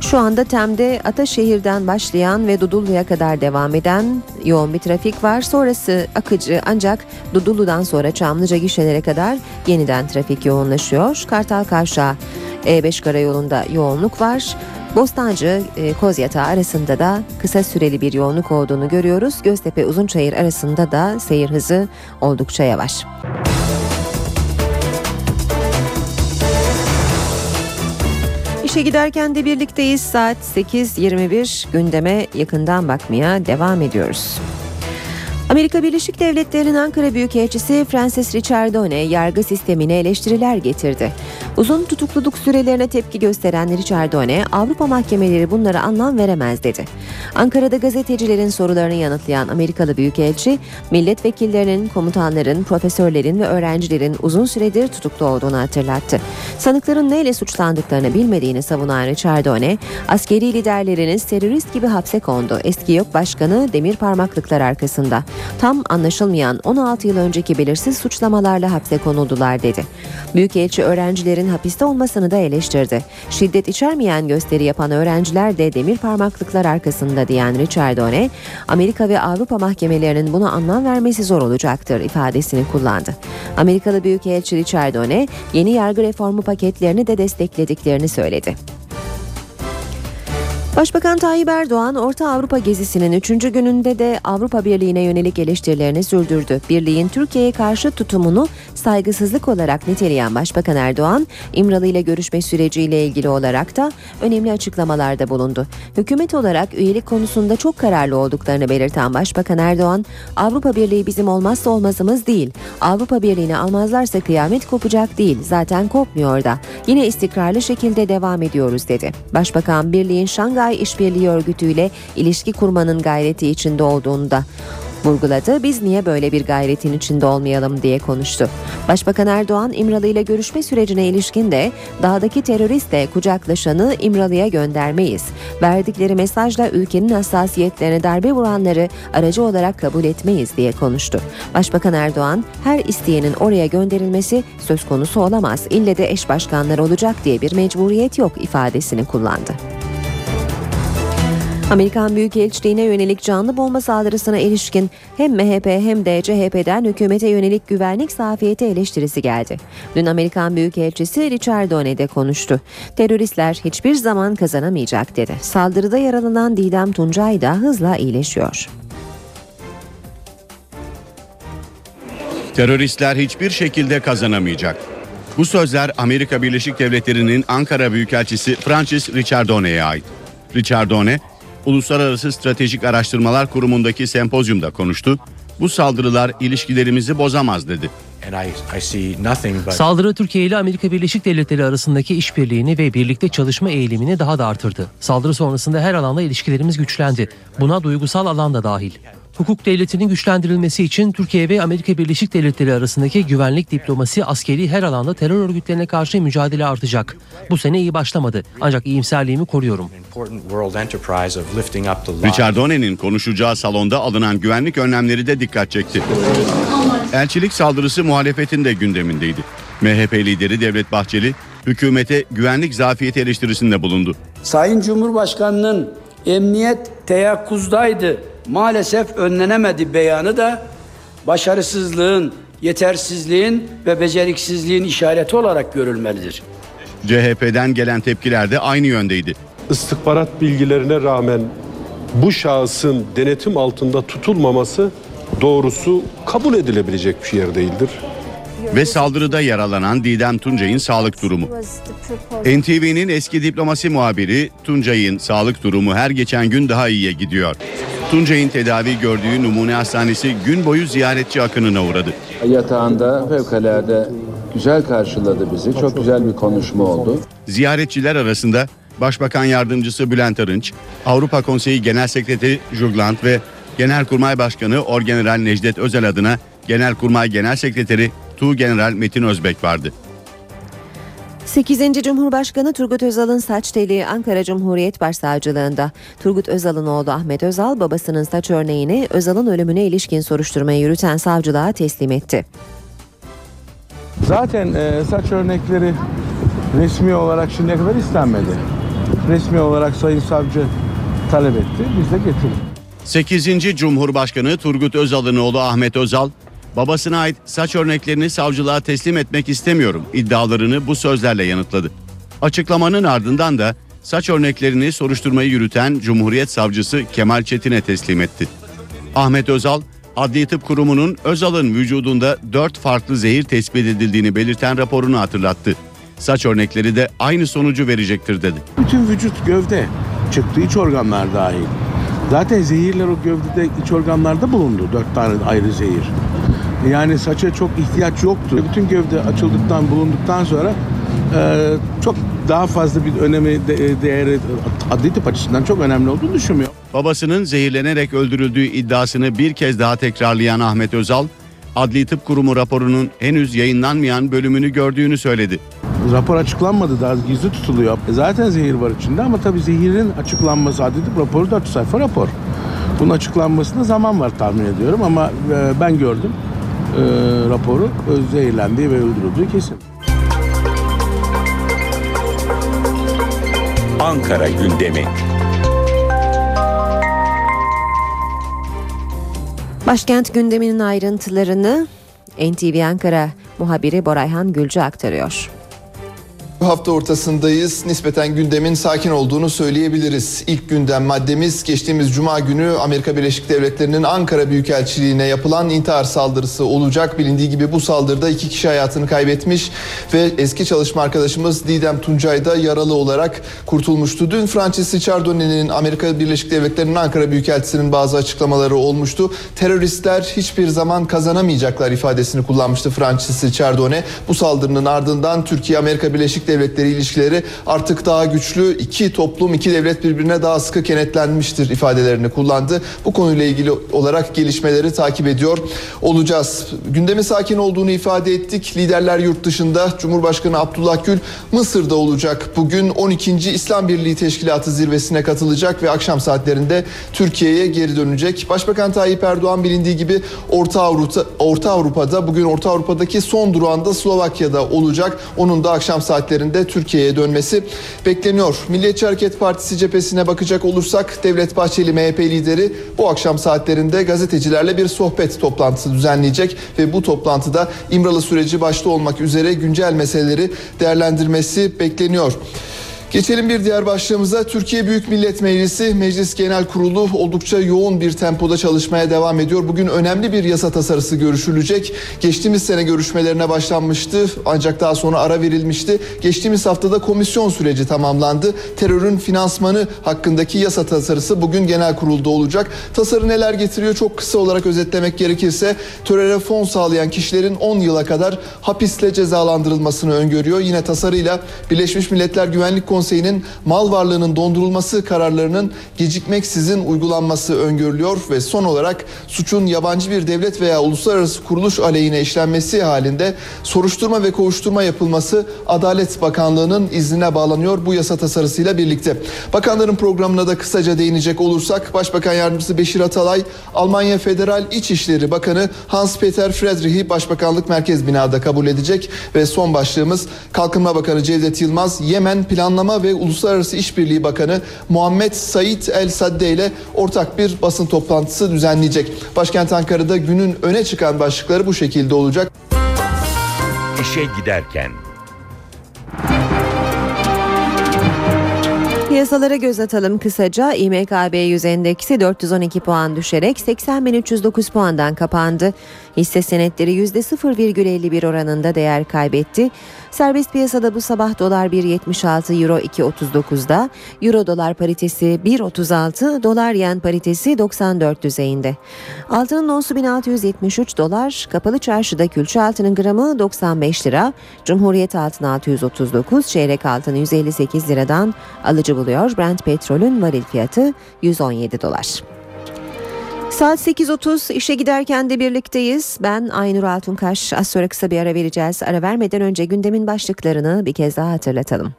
Şu anda Tem'de Ataşehir'den başlayan ve Dudullu'ya kadar devam eden yoğun bir trafik var. Sonrası akıcı ancak Dudullu'dan sonra Çamlıca gişelere kadar yeniden trafik yoğunlaşıyor. Kartal Kavşağı E5 karayolunda yoğunluk var. Bostancı e, Kozyatağı arasında da kısa süreli bir yoğunluk olduğunu görüyoruz. Göztepe Uzunçayır arasında da seyir hızı oldukça yavaş. İşe giderken de birlikteyiz. Saat 8.21 gündeme yakından bakmaya devam ediyoruz. Amerika Birleşik Devletleri'nin Ankara Büyükelçisi Francis Richardone yargı sistemine eleştiriler getirdi. Uzun tutukluluk sürelerine tepki gösteren Richardone, Avrupa mahkemeleri bunlara anlam veremez dedi. Ankara'da gazetecilerin sorularını yanıtlayan Amerikalı Büyükelçi, milletvekillerinin, komutanların, profesörlerin ve öğrencilerin uzun süredir tutuklu olduğunu hatırlattı. Sanıkların neyle suçlandıklarını bilmediğini savunan Richardone, askeri liderleriniz terörist gibi hapse kondu. Eski yok başkanı demir parmaklıklar arkasında. Tam anlaşılmayan 16 yıl önceki belirsiz suçlamalarla hapse konuldular dedi. Büyükelçi öğrencilerin hapiste olmasını da eleştirdi. Şiddet içermeyen gösteri yapan öğrenciler de demir parmaklıklar arkasında diyen Richardone, Amerika ve Avrupa mahkemelerinin buna anlam vermesi zor olacaktır ifadesini kullandı. Amerikalı Büyükelçi Richardone, yeni yargı reformu paketlerini de desteklediklerini söyledi. Başbakan Tayyip Erdoğan Orta Avrupa gezisinin 3. gününde de Avrupa Birliği'ne yönelik eleştirilerini sürdürdü. Birliğin Türkiye'ye karşı tutumunu saygısızlık olarak niteleyen Başbakan Erdoğan, İmralı ile görüşme süreciyle ilgili olarak da önemli açıklamalarda bulundu. Hükümet olarak üyelik konusunda çok kararlı olduklarını belirten Başbakan Erdoğan, Avrupa Birliği bizim olmazsa olmazımız değil. Avrupa Birliği'ni almazlarsa kıyamet kopacak değil. Zaten kopmuyor da. Yine istikrarlı şekilde devam ediyoruz dedi. Başbakan Birliğin Şangay İşbirliği Örgütü ile ilişki kurmanın gayreti içinde olduğunu da vurguladı. Biz niye böyle bir gayretin içinde olmayalım diye konuştu. Başbakan Erdoğan İmralı ile görüşme sürecine ilişkin de dağdaki teröristle kucaklaşanı İmralı'ya göndermeyiz. Verdikleri mesajla ülkenin hassasiyetlerine darbe vuranları aracı olarak kabul etmeyiz diye konuştu. Başbakan Erdoğan her isteyenin oraya gönderilmesi söz konusu olamaz. İlle de eş başkanlar olacak diye bir mecburiyet yok ifadesini kullandı. Amerikan Büyükelçiliğine yönelik canlı bomba saldırısına ilişkin hem MHP hem de CHP'den hükümete yönelik güvenlik zafiyeti eleştirisi geldi. Dün Amerikan Büyükelçisi Richard Done'de konuştu. Teröristler hiçbir zaman kazanamayacak dedi. Saldırıda yaralanan Didem Tuncay da hızla iyileşiyor. Teröristler hiçbir şekilde kazanamayacak. Bu sözler Amerika Birleşik Devletleri'nin Ankara Büyükelçisi Francis Richardone'ye ait. Richardone, Uluslararası Stratejik Araştırmalar Kurumu'ndaki sempozyumda konuştu. Bu saldırılar ilişkilerimizi bozamaz dedi. Saldırı Türkiye ile Amerika Birleşik Devletleri arasındaki işbirliğini ve birlikte çalışma eğilimini daha da artırdı. Saldırı sonrasında her alanda ilişkilerimiz güçlendi. Buna duygusal alan da dahil. Hukuk devletinin güçlendirilmesi için Türkiye ve Amerika Birleşik Devletleri arasındaki güvenlik, diplomasi, askeri her alanda terör örgütlerine karşı mücadele artacak. Bu sene iyi başlamadı ancak iyimserliğimi koruyorum. Richardone'nin konuşacağı salonda alınan güvenlik önlemleri de dikkat çekti. Elçilik saldırısı muhalefetin de gündemindeydi. MHP lideri Devlet Bahçeli hükümete güvenlik zafiyeti eleştirisinde bulundu. Sayın Cumhurbaşkanı'nın emniyet teyakkuzdaydı maalesef önlenemedi beyanı da başarısızlığın, yetersizliğin ve beceriksizliğin işareti olarak görülmelidir. CHP'den gelen tepkiler de aynı yöndeydi. İstihbarat bilgilerine rağmen bu şahısın denetim altında tutulmaması doğrusu kabul edilebilecek bir şey değildir. Ve saldırıda yaralanan Didem Tuncay'ın sağlık durumu. NTV'nin eski diplomasi muhabiri Tuncay'ın sağlık durumu her geçen gün daha iyiye gidiyor. Tuncay'ın tedavi gördüğü numune hastanesi gün boyu ziyaretçi akınına uğradı. Yatağında fevkalade güzel karşıladı bizi. Çok güzel bir konuşma oldu. Ziyaretçiler arasında Başbakan Yardımcısı Bülent Arınç, Avrupa Konseyi Genel Sekreteri Jugland ve Genelkurmay Başkanı Orgeneral Necdet Özel adına Genelkurmay Genel Sekreteri Tuğgeneral Metin Özbek vardı. 8. Cumhurbaşkanı Turgut Özal'ın saç teli Ankara Cumhuriyet Başsavcılığında. Turgut Özal'ın oğlu Ahmet Özal babasının saç örneğini Özal'ın ölümüne ilişkin soruşturmayı yürüten savcılığa teslim etti. Zaten e, saç örnekleri resmi olarak şimdiye kadar istenmedi. Resmi olarak Sayın Savcı talep etti. Biz de getirdik. 8. Cumhurbaşkanı Turgut Özal'ın oğlu Ahmet Özal, babasına ait saç örneklerini savcılığa teslim etmek istemiyorum iddialarını bu sözlerle yanıtladı. Açıklamanın ardından da saç örneklerini soruşturmayı yürüten Cumhuriyet Savcısı Kemal Çetin'e teslim etti. Ahmet Özal, Adli Tıp Kurumu'nun Özal'ın vücudunda 4 farklı zehir tespit edildiğini belirten raporunu hatırlattı. Saç örnekleri de aynı sonucu verecektir dedi. Bütün vücut gövde çıktı iç organlar dahil. Zaten zehirler o gövdede iç organlarda bulundu. Dört tane ayrı zehir. Yani saça çok ihtiyaç yoktu. Bütün gövde açıldıktan bulunduktan sonra e, çok daha fazla bir önemi de, değeri adli tıp açısından çok önemli olduğunu düşünmüyor. Babasının zehirlenerek öldürüldüğü iddiasını bir kez daha tekrarlayan Ahmet Özal, Adli Tıp Kurumu raporunun henüz yayınlanmayan bölümünü gördüğünü söyledi. Rapor açıklanmadı daha gizli tutuluyor. E zaten zehir var içinde ama tabii zehirin açıklanması adli tıp raporu 4 sayfa rapor. Bunun açıklanmasına zaman var tahmin ediyorum ama e, ben gördüm e, raporu e, zehirlendiği ve öldürüldüğü kesin. Ankara gündemi. Başkent gündeminin ayrıntılarını NTV Ankara muhabiri Borayhan Gülcü aktarıyor. Bu hafta ortasındayız. Nispeten gündemin sakin olduğunu söyleyebiliriz. İlk gündem maddemiz geçtiğimiz cuma günü Amerika Birleşik Devletleri'nin Ankara Büyükelçiliğine yapılan intihar saldırısı olacak. Bilindiği gibi bu saldırıda iki kişi hayatını kaybetmiş ve eski çalışma arkadaşımız Didem Tuncay da yaralı olarak kurtulmuştu. Dün Francis Ricciardone'nin Amerika Birleşik Devletleri'nin Ankara Büyükelçisi'nin bazı açıklamaları olmuştu. Teröristler hiçbir zaman kazanamayacaklar ifadesini kullanmıştı Francis Ricciardone. Bu saldırının ardından Türkiye Amerika Birleşik Devletleri ilişkileri artık daha güçlü. iki toplum, iki devlet birbirine daha sıkı kenetlenmiştir ifadelerini kullandı. Bu konuyla ilgili olarak gelişmeleri takip ediyor olacağız. Gündemi sakin olduğunu ifade ettik. Liderler yurt dışında Cumhurbaşkanı Abdullah Gül Mısır'da olacak. Bugün 12. İslam Birliği Teşkilatı zirvesine katılacak ve akşam saatlerinde Türkiye'ye geri dönecek. Başbakan Tayyip Erdoğan bilindiği gibi Orta Avrupa Orta Avrupa'da bugün Orta Avrupa'daki son durağında Slovakya'da olacak. Onun da akşam saatlerinde seferinde Türkiye'ye dönmesi bekleniyor. Milliyetçi Hareket Partisi cephesine bakacak olursak Devlet Bahçeli MHP lideri bu akşam saatlerinde gazetecilerle bir sohbet toplantısı düzenleyecek ve bu toplantıda İmralı süreci başta olmak üzere güncel meseleleri değerlendirmesi bekleniyor. Geçelim bir diğer başlığımıza. Türkiye Büyük Millet Meclisi Meclis Genel Kurulu oldukça yoğun bir tempoda çalışmaya devam ediyor. Bugün önemli bir yasa tasarısı görüşülecek. Geçtiğimiz sene görüşmelerine başlanmıştı ancak daha sonra ara verilmişti. Geçtiğimiz haftada komisyon süreci tamamlandı. Terörün finansmanı hakkındaki yasa tasarısı bugün genel kurulda olacak. Tasarı neler getiriyor çok kısa olarak özetlemek gerekirse teröre fon sağlayan kişilerin 10 yıla kadar hapisle cezalandırılmasını öngörüyor. Yine tasarıyla Birleşmiş Milletler Güvenlik Konseyi Konseyi'nin mal varlığının dondurulması kararlarının gecikmeksizin uygulanması öngörülüyor ve son olarak suçun yabancı bir devlet veya uluslararası kuruluş aleyhine işlenmesi halinde soruşturma ve kovuşturma yapılması Adalet Bakanlığı'nın iznine bağlanıyor bu yasa tasarısıyla birlikte. Bakanların programına da kısaca değinecek olursak Başbakan Yardımcısı Beşir Atalay, Almanya Federal İçişleri Bakanı Hans-Peter Friedrich'i Başbakanlık Merkez Binada kabul edecek ve son başlığımız Kalkınma Bakanı Cevdet Yılmaz Yemen planlama Planlama ve Uluslararası İşbirliği Bakanı Muhammed Said El Sadde ile ortak bir basın toplantısı düzenleyecek. Başkent Ankara'da günün öne çıkan başlıkları bu şekilde olacak. İşe giderken Piyasalara göz atalım kısaca. İMKB 100 endeksi 412 puan düşerek 80.309 puandan kapandı. Hisse senetleri %0,51 oranında değer kaybetti. Serbest piyasada bu sabah dolar 1.76, euro 2.39'da, euro dolar paritesi 1.36, dolar yen paritesi 94 düzeyinde. Altının onsu 1673 dolar, kapalı çarşıda külçe altının gramı 95 lira, Cumhuriyet altın 639, çeyrek altın 158 liradan alıcı buluyor. Brent petrolün varil fiyatı 117 dolar. Saat 8.30 işe giderken de birlikteyiz. Ben Aynur Altunkaş. Az sonra kısa bir ara vereceğiz. Ara vermeden önce gündemin başlıklarını bir kez daha hatırlatalım.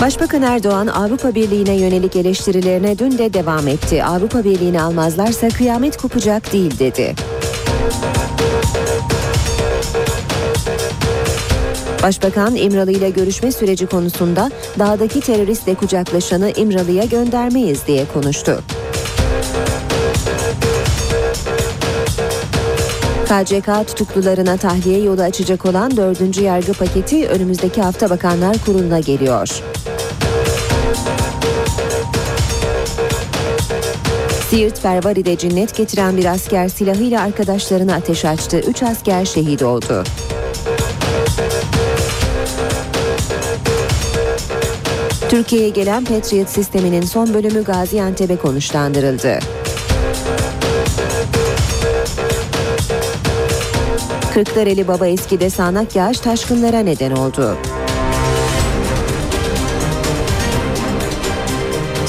Başbakan Erdoğan Avrupa Birliği'ne yönelik eleştirilerine dün de devam etti. Avrupa Birliği'ni almazlarsa kıyamet kopacak değil dedi. Başbakan İmralı ile görüşme süreci konusunda dağdaki teröristle kucaklaşanı İmralı'ya göndermeyiz diye konuştu. KCK tutuklularına tahliye yolu açacak olan dördüncü yargı paketi önümüzdeki hafta Bakanlar Kurulu'na geliyor. Siirt Fervari'de cinnet getiren bir asker silahıyla arkadaşlarına ateş açtı. Üç asker şehit oldu. Türkiye'ye gelen Patriot sisteminin son bölümü Gaziantep'e konuşlandırıldı. Kırklareli Baba Eski'de sağanak yağış taşkınlara neden oldu.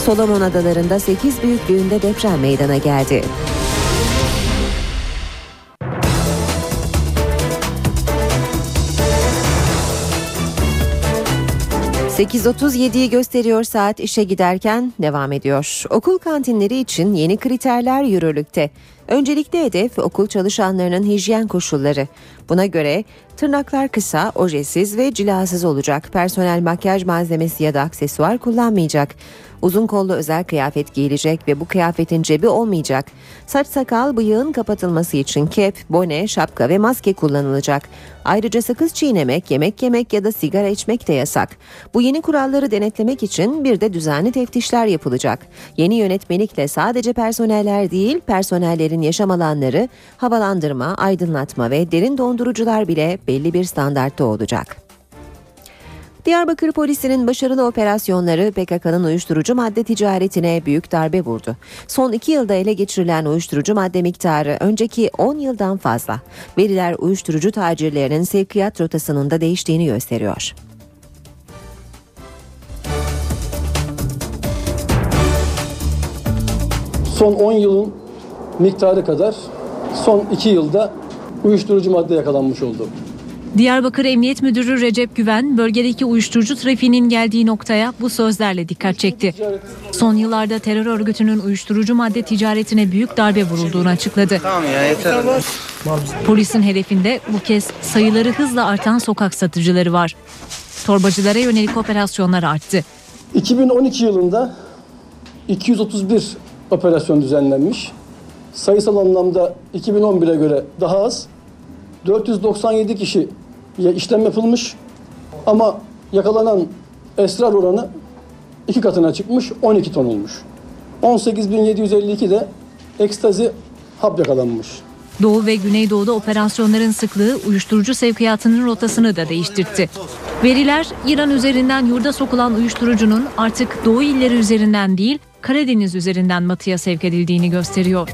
Solomon Adaları'nda 8 büyüklüğünde deprem meydana geldi. 8.37'yi gösteriyor saat işe giderken devam ediyor. Okul kantinleri için yeni kriterler yürürlükte. Öncelikli hedef okul çalışanlarının hijyen koşulları. Buna göre tırnaklar kısa, ojesiz ve cilasız olacak. Personel makyaj malzemesi ya da aksesuar kullanmayacak. Uzun kollu özel kıyafet giyilecek ve bu kıyafetin cebi olmayacak. Saç sakal bıyığın kapatılması için kep, bone, şapka ve maske kullanılacak. Ayrıca sakız çiğnemek, yemek yemek ya da sigara içmek de yasak. Bu yeni kuralları denetlemek için bir de düzenli teftişler yapılacak. Yeni yönetmelikle sadece personeller değil, personellerin yaşam alanları, havalandırma, aydınlatma ve derin dondurucular bile belli bir standartta olacak. Diyarbakır polisinin başarılı operasyonları PKK'nın uyuşturucu madde ticaretine büyük darbe vurdu. Son iki yılda ele geçirilen uyuşturucu madde miktarı önceki 10 yıldan fazla. Veriler uyuşturucu tacirlerinin sevkiyat rotasının da değiştiğini gösteriyor. Son 10 yılın miktarı kadar son 2 yılda uyuşturucu madde yakalanmış oldu. Diyarbakır Emniyet Müdürü Recep Güven bölgedeki uyuşturucu trafiğinin geldiği noktaya bu sözlerle dikkat çekti. Son yıllarda terör örgütünün uyuşturucu madde ticaretine büyük darbe vurulduğunu açıkladı. Tamam ya yeter. Polisin hedefinde bu kez sayıları hızla artan sokak satıcıları var. Torbacılara yönelik operasyonlar arttı. 2012 yılında 231 operasyon düzenlenmiş. Sayısal anlamda 2011'e göre daha az. 497 kişi işlem yapılmış ama yakalanan esrar oranı iki katına çıkmış 12 ton olmuş. 18.752 de ekstazi hap yakalanmış. Doğu ve Güneydoğu'da operasyonların sıklığı uyuşturucu sevkiyatının rotasını da değiştirdi. Veriler İran üzerinden yurda sokulan uyuşturucunun artık Doğu illeri üzerinden değil Karadeniz üzerinden batıya sevk edildiğini gösteriyor.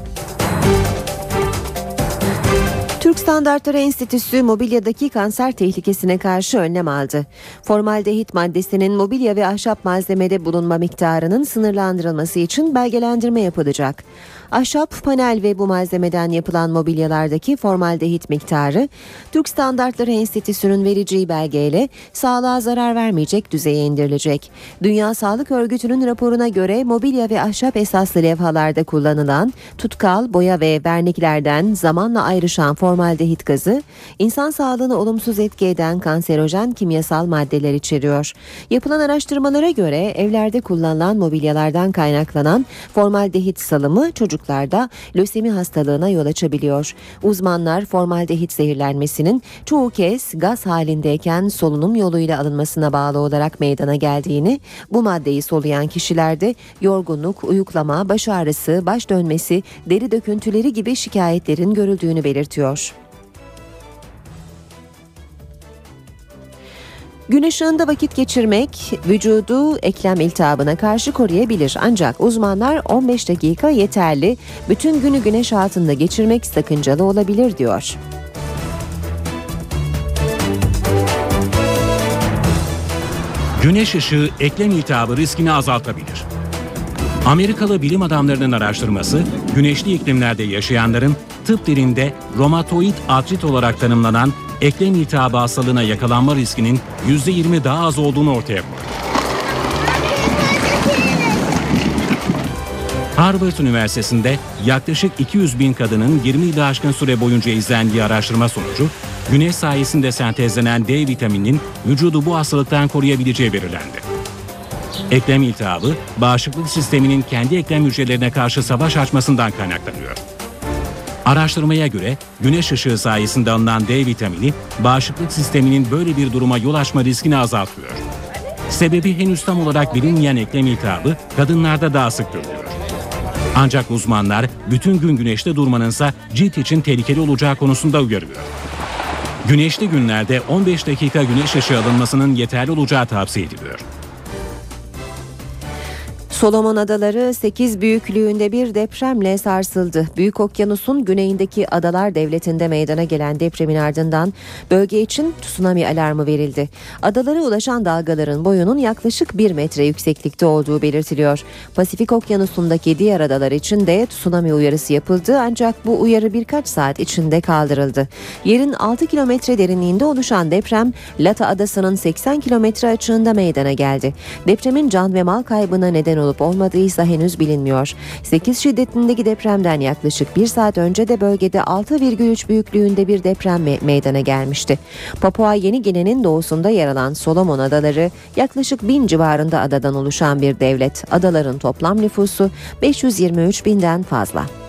Türk Standartları Enstitüsü mobilyadaki kanser tehlikesine karşı önlem aldı. Formaldehit maddesinin mobilya ve ahşap malzemede bulunma miktarının sınırlandırılması için belgelendirme yapılacak. Ahşap, panel ve bu malzemeden yapılan mobilyalardaki formaldehit miktarı Türk Standartları Enstitüsü'nün vereceği belgeyle sağlığa zarar vermeyecek düzeye indirilecek. Dünya Sağlık Örgütü'nün raporuna göre mobilya ve ahşap esaslı levhalarda kullanılan tutkal, boya ve verniklerden zamanla ayrışan formaldehit gazı insan sağlığını olumsuz etki eden kanserojen kimyasal maddeler içeriyor. Yapılan araştırmalara göre evlerde kullanılan mobilyalardan kaynaklanan formaldehit salımı çocuk çocuklarda lösemi hastalığına yol açabiliyor. Uzmanlar formaldehit zehirlenmesinin çoğu kez gaz halindeyken solunum yoluyla alınmasına bağlı olarak meydana geldiğini, bu maddeyi soluyan kişilerde yorgunluk, uyuklama, baş ağrısı, baş dönmesi, deri döküntüleri gibi şikayetlerin görüldüğünü belirtiyor. Gün ışığında vakit geçirmek vücudu eklem iltihabına karşı koruyabilir ancak uzmanlar 15 dakika yeterli, bütün günü güneş altında geçirmek sakıncalı olabilir diyor. Güneş ışığı eklem iltihabı riskini azaltabilir. Amerikalı bilim adamlarının araştırması, güneşli iklimlerde yaşayanların tıp dilinde romatoid artrit olarak tanımlanan eklem iltihabı hastalığına yakalanma riskinin %20 daha az olduğunu ortaya koydu. Harvard Üniversitesi'nde yaklaşık 200 bin kadının 20 yılı aşkın süre boyunca izlendiği araştırma sonucu, güneş sayesinde sentezlenen D vitamininin vücudu bu hastalıktan koruyabileceği belirlendi. Eklem iltihabı, bağışıklık sisteminin kendi eklem hücrelerine karşı savaş açmasından kaynaklanıyor. Araştırmaya göre güneş ışığı sayesinde alınan D vitamini bağışıklık sisteminin böyle bir duruma yol açma riskini azaltıyor. Sebebi henüz tam olarak bilinmeyen eklem iltihabı kadınlarda daha sık görülüyor. Ancak uzmanlar bütün gün güneşte durmanınsa cilt için tehlikeli olacağı konusunda uyarıyor. Güneşli günlerde 15 dakika güneş ışığı alınmasının yeterli olacağı tavsiye ediliyor. Solomon Adaları 8 büyüklüğünde bir depremle sarsıldı. Büyük Okyanus'un güneyindeki Adalar Devleti'nde meydana gelen depremin ardından bölge için tsunami alarmı verildi. Adalara ulaşan dalgaların boyunun yaklaşık 1 metre yükseklikte olduğu belirtiliyor. Pasifik Okyanusu'ndaki diğer adalar için de tsunami uyarısı yapıldı ancak bu uyarı birkaç saat içinde kaldırıldı. Yerin 6 kilometre derinliğinde oluşan deprem Lata Adası'nın 80 kilometre açığında meydana geldi. Depremin can ve mal kaybına neden olup olmadıysa henüz bilinmiyor. 8 şiddetindeki depremden yaklaşık bir saat önce de bölgede 6,3 büyüklüğünde bir deprem me- meydana gelmişti. Papua Yeni Gine'nin doğusunda yer alan Solomon Adaları yaklaşık bin civarında adadan oluşan bir devlet. Adaların toplam nüfusu 523 binden fazla.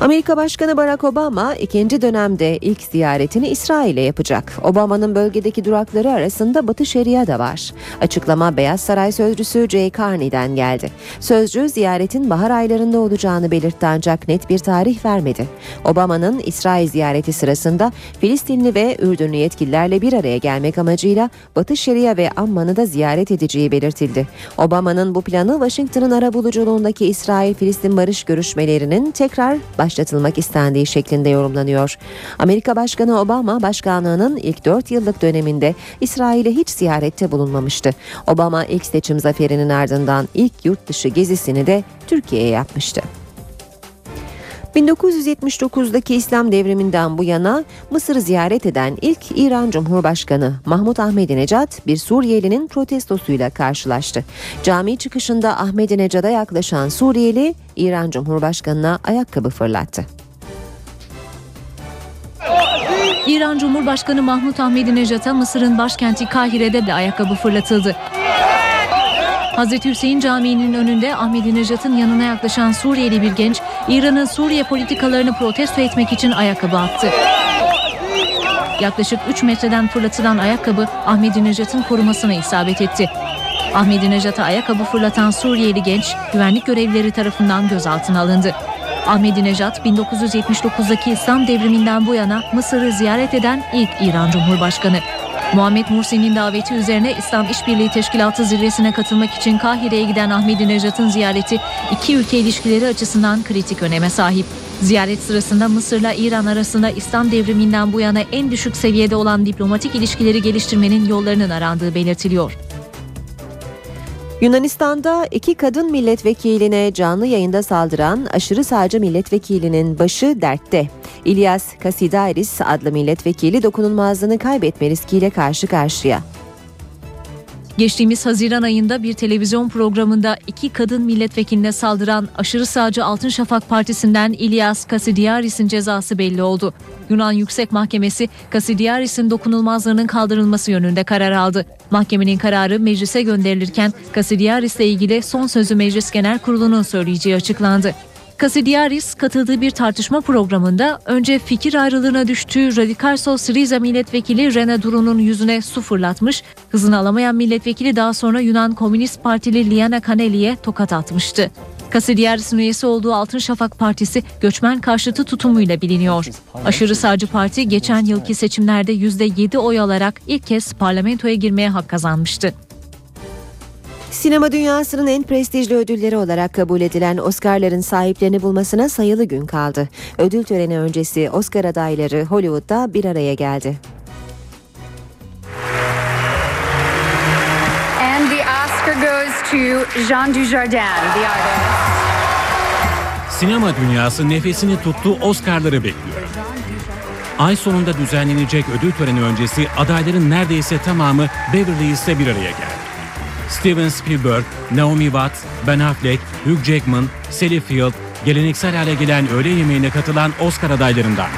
Amerika Başkanı Barack Obama ikinci dönemde ilk ziyaretini İsrail'e yapacak. Obama'nın bölgedeki durakları arasında Batı Şeria da var. Açıklama Beyaz Saray Sözcüsü Jay Carney'den geldi. Sözcü ziyaretin bahar aylarında olacağını belirtti ancak net bir tarih vermedi. Obama'nın İsrail ziyareti sırasında Filistinli ve Ürdünlü yetkililerle bir araya gelmek amacıyla Batı Şeria ve Amman'ı da ziyaret edeceği belirtildi. Obama'nın bu planı Washington'ın arabuluculuğundaki İsrail-Filistin barış görüşmelerinin tekrar başlatılmak istendiği şeklinde yorumlanıyor. Amerika Başkanı Obama başkanlığının ilk 4 yıllık döneminde İsrail'e hiç ziyarette bulunmamıştı. Obama ilk seçim zaferinin ardından ilk yurt dışı gezisini de Türkiye'ye yapmıştı. 1979'daki İslam devriminden bu yana Mısır'ı ziyaret eden ilk İran Cumhurbaşkanı Mahmut Ahmedinecad bir Suriyelinin protestosuyla karşılaştı. Cami çıkışında Ahmedinecad'a yaklaşan Suriyeli İran Cumhurbaşkanı'na ayakkabı fırlattı. İran Cumhurbaşkanı Mahmut Ahmedinejad'a Mısır'ın başkenti Kahire'de de ayakkabı fırlatıldı. Hazreti Hüseyin Camii'nin önünde Ahmedinejad'ın yanına yaklaşan Suriyeli bir genç, İran'ın Suriye politikalarını protesto etmek için ayakkabı attı. Yaklaşık 3 metreden fırlatılan ayakkabı Ahmedinejad'ın korumasına isabet etti. Ahmedinejad'a ayakkabı fırlatan Suriyeli genç güvenlik görevlileri tarafından gözaltına alındı. Ahmedinejad 1979'daki İslam devriminden bu yana Mısır'ı ziyaret eden ilk İran Cumhurbaşkanı. Muhammed Mursi'nin daveti üzerine İslam İşbirliği Teşkilatı zirvesine katılmak için Kahire'ye giden Ahmedinejad'ın ziyareti iki ülke ilişkileri açısından kritik öneme sahip. Ziyaret sırasında Mısır'la İran arasında İslam devriminden bu yana en düşük seviyede olan diplomatik ilişkileri geliştirmenin yollarının arandığı belirtiliyor. Yunanistan'da iki kadın milletvekiline canlı yayında saldıran aşırı sağcı milletvekilinin başı dertte. İlyas Kasidaris adlı milletvekili dokunulmazlığını kaybetme riskiyle karşı karşıya. Geçtiğimiz Haziran ayında bir televizyon programında iki kadın milletvekiline saldıran aşırı sağcı Altın Şafak Partisi'nden İlyas Kasidiaris'in cezası belli oldu. Yunan Yüksek Mahkemesi Kasidiaris'in dokunulmazlığının kaldırılması yönünde karar aldı. Mahkemenin kararı meclise gönderilirken Kasidiaris'le ilgili son sözü Meclis Genel Kurulu'nun söyleyeceği açıklandı. Kasidiaris katıldığı bir tartışma programında önce fikir ayrılığına düştüğü Radikal Sol Syriza milletvekili Rene Duru'nun yüzüne su fırlatmış, hızını alamayan milletvekili daha sonra Yunan Komünist Partili Liana Kaneli'ye tokat atmıştı. Kasidiaris'in üyesi olduğu Altın Şafak Partisi göçmen karşıtı tutumuyla biliniyor. Aşırı sağcı parti geçen yılki seçimlerde %7 oy alarak ilk kez parlamentoya girmeye hak kazanmıştı. Sinema dünyasının en prestijli ödülleri olarak kabul edilen Oscar'ların sahiplerini bulmasına sayılı gün kaldı. Ödül töreni öncesi Oscar adayları Hollywood'da bir araya geldi. And the Oscar goes to Jean Dujardin, the artist. Sinema dünyası nefesini tuttu Oscar'ları bekliyor. Ay sonunda düzenlenecek ödül töreni öncesi adayların neredeyse tamamı Beverly Hills'te bir araya geldi. Steven Spielberg, Naomi Watts, Ben Affleck, Hugh Jackman, Sally Field, geleneksel hale gelen öğle yemeğine katılan Oscar adaylarındandı.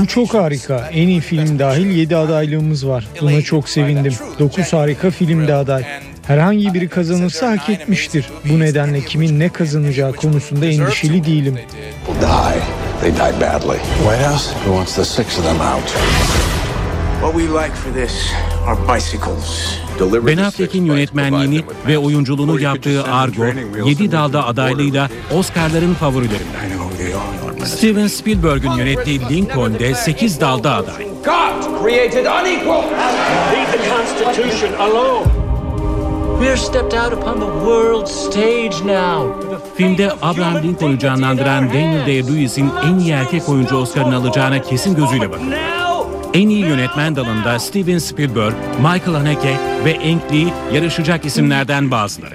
Bu çok harika. En iyi film dahil 7 adaylığımız var. Buna çok sevindim. 9 harika film de aday. Herhangi biri kazanırsa hak etmiştir. Bu nedenle kimin ne kazanacağı konusunda endişeli değilim. die. They die badly. White House who wants the six of them out. Ben Affleck'in yönetmenliğini ve oyunculuğunu yaptığı Argo, 7 dalda adaylığıyla Oscar'ların favorilerinden. Steven Spielberg'ün yönettiği Lincoln'de 8 dalda aday. God created unequal. Leave the Constitution alone. We're stepped out upon the world stage now. Filmde Abraham Lincoln'u canlandıran Daniel Day-Lewis'in en iyi erkek oyuncu Oscar'ını alacağına kesin gözüyle bakılıyor. En iyi yönetmen dalında Steven Spielberg, Michael Haneke ve Ang Lee yarışacak isimlerden bazıları.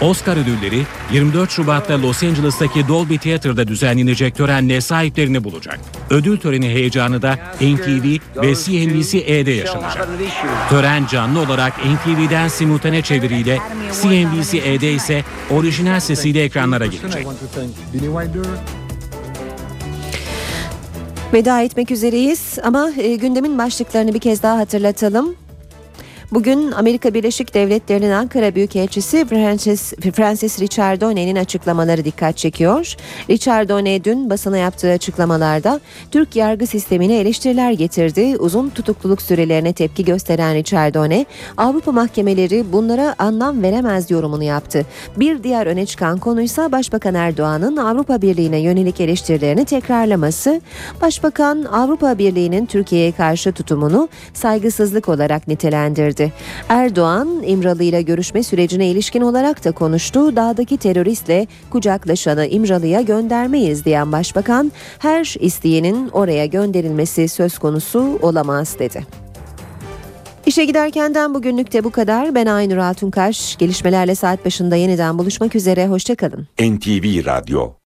Oscar ödülleri 24 Şubat'ta Los Angeles'taki Dolby Theater'da düzenlenecek törenle sahiplerini bulacak. Ödül töreni heyecanı da NTV ve CNBC-E'de yaşanacak. Tören canlı olarak NTV'den simultane çeviriyle, CNBC-E'de ise orijinal sesiyle ekranlara gelecek. Veda etmek üzereyiz ama e, gündemin başlıklarını bir kez daha hatırlatalım. Bugün Amerika Birleşik Devletleri'nin Ankara Büyükelçisi Francis, Francis Richardone'nin açıklamaları dikkat çekiyor. Richardone dün basına yaptığı açıklamalarda Türk yargı sistemine eleştiriler getirdi. Uzun tutukluluk sürelerine tepki gösteren Richardone, Avrupa mahkemeleri bunlara anlam veremez yorumunu yaptı. Bir diğer öne çıkan konuysa Başbakan Erdoğan'ın Avrupa Birliği'ne yönelik eleştirilerini tekrarlaması. Başbakan Avrupa Birliği'nin Türkiye'ye karşı tutumunu saygısızlık olarak nitelendirdi. Erdoğan İmralı ile görüşme sürecine ilişkin olarak da konuştu. Dağdaki teröristle kucaklaşanı İmralı'ya göndermeyiz diyen başbakan her isteyenin oraya gönderilmesi söz konusu olamaz dedi. İşe giderkenden bugünlük de bu kadar. Ben Aynur Altunkaş. Gelişmelerle saat başında yeniden buluşmak üzere. Hoşçakalın. NTV Radyo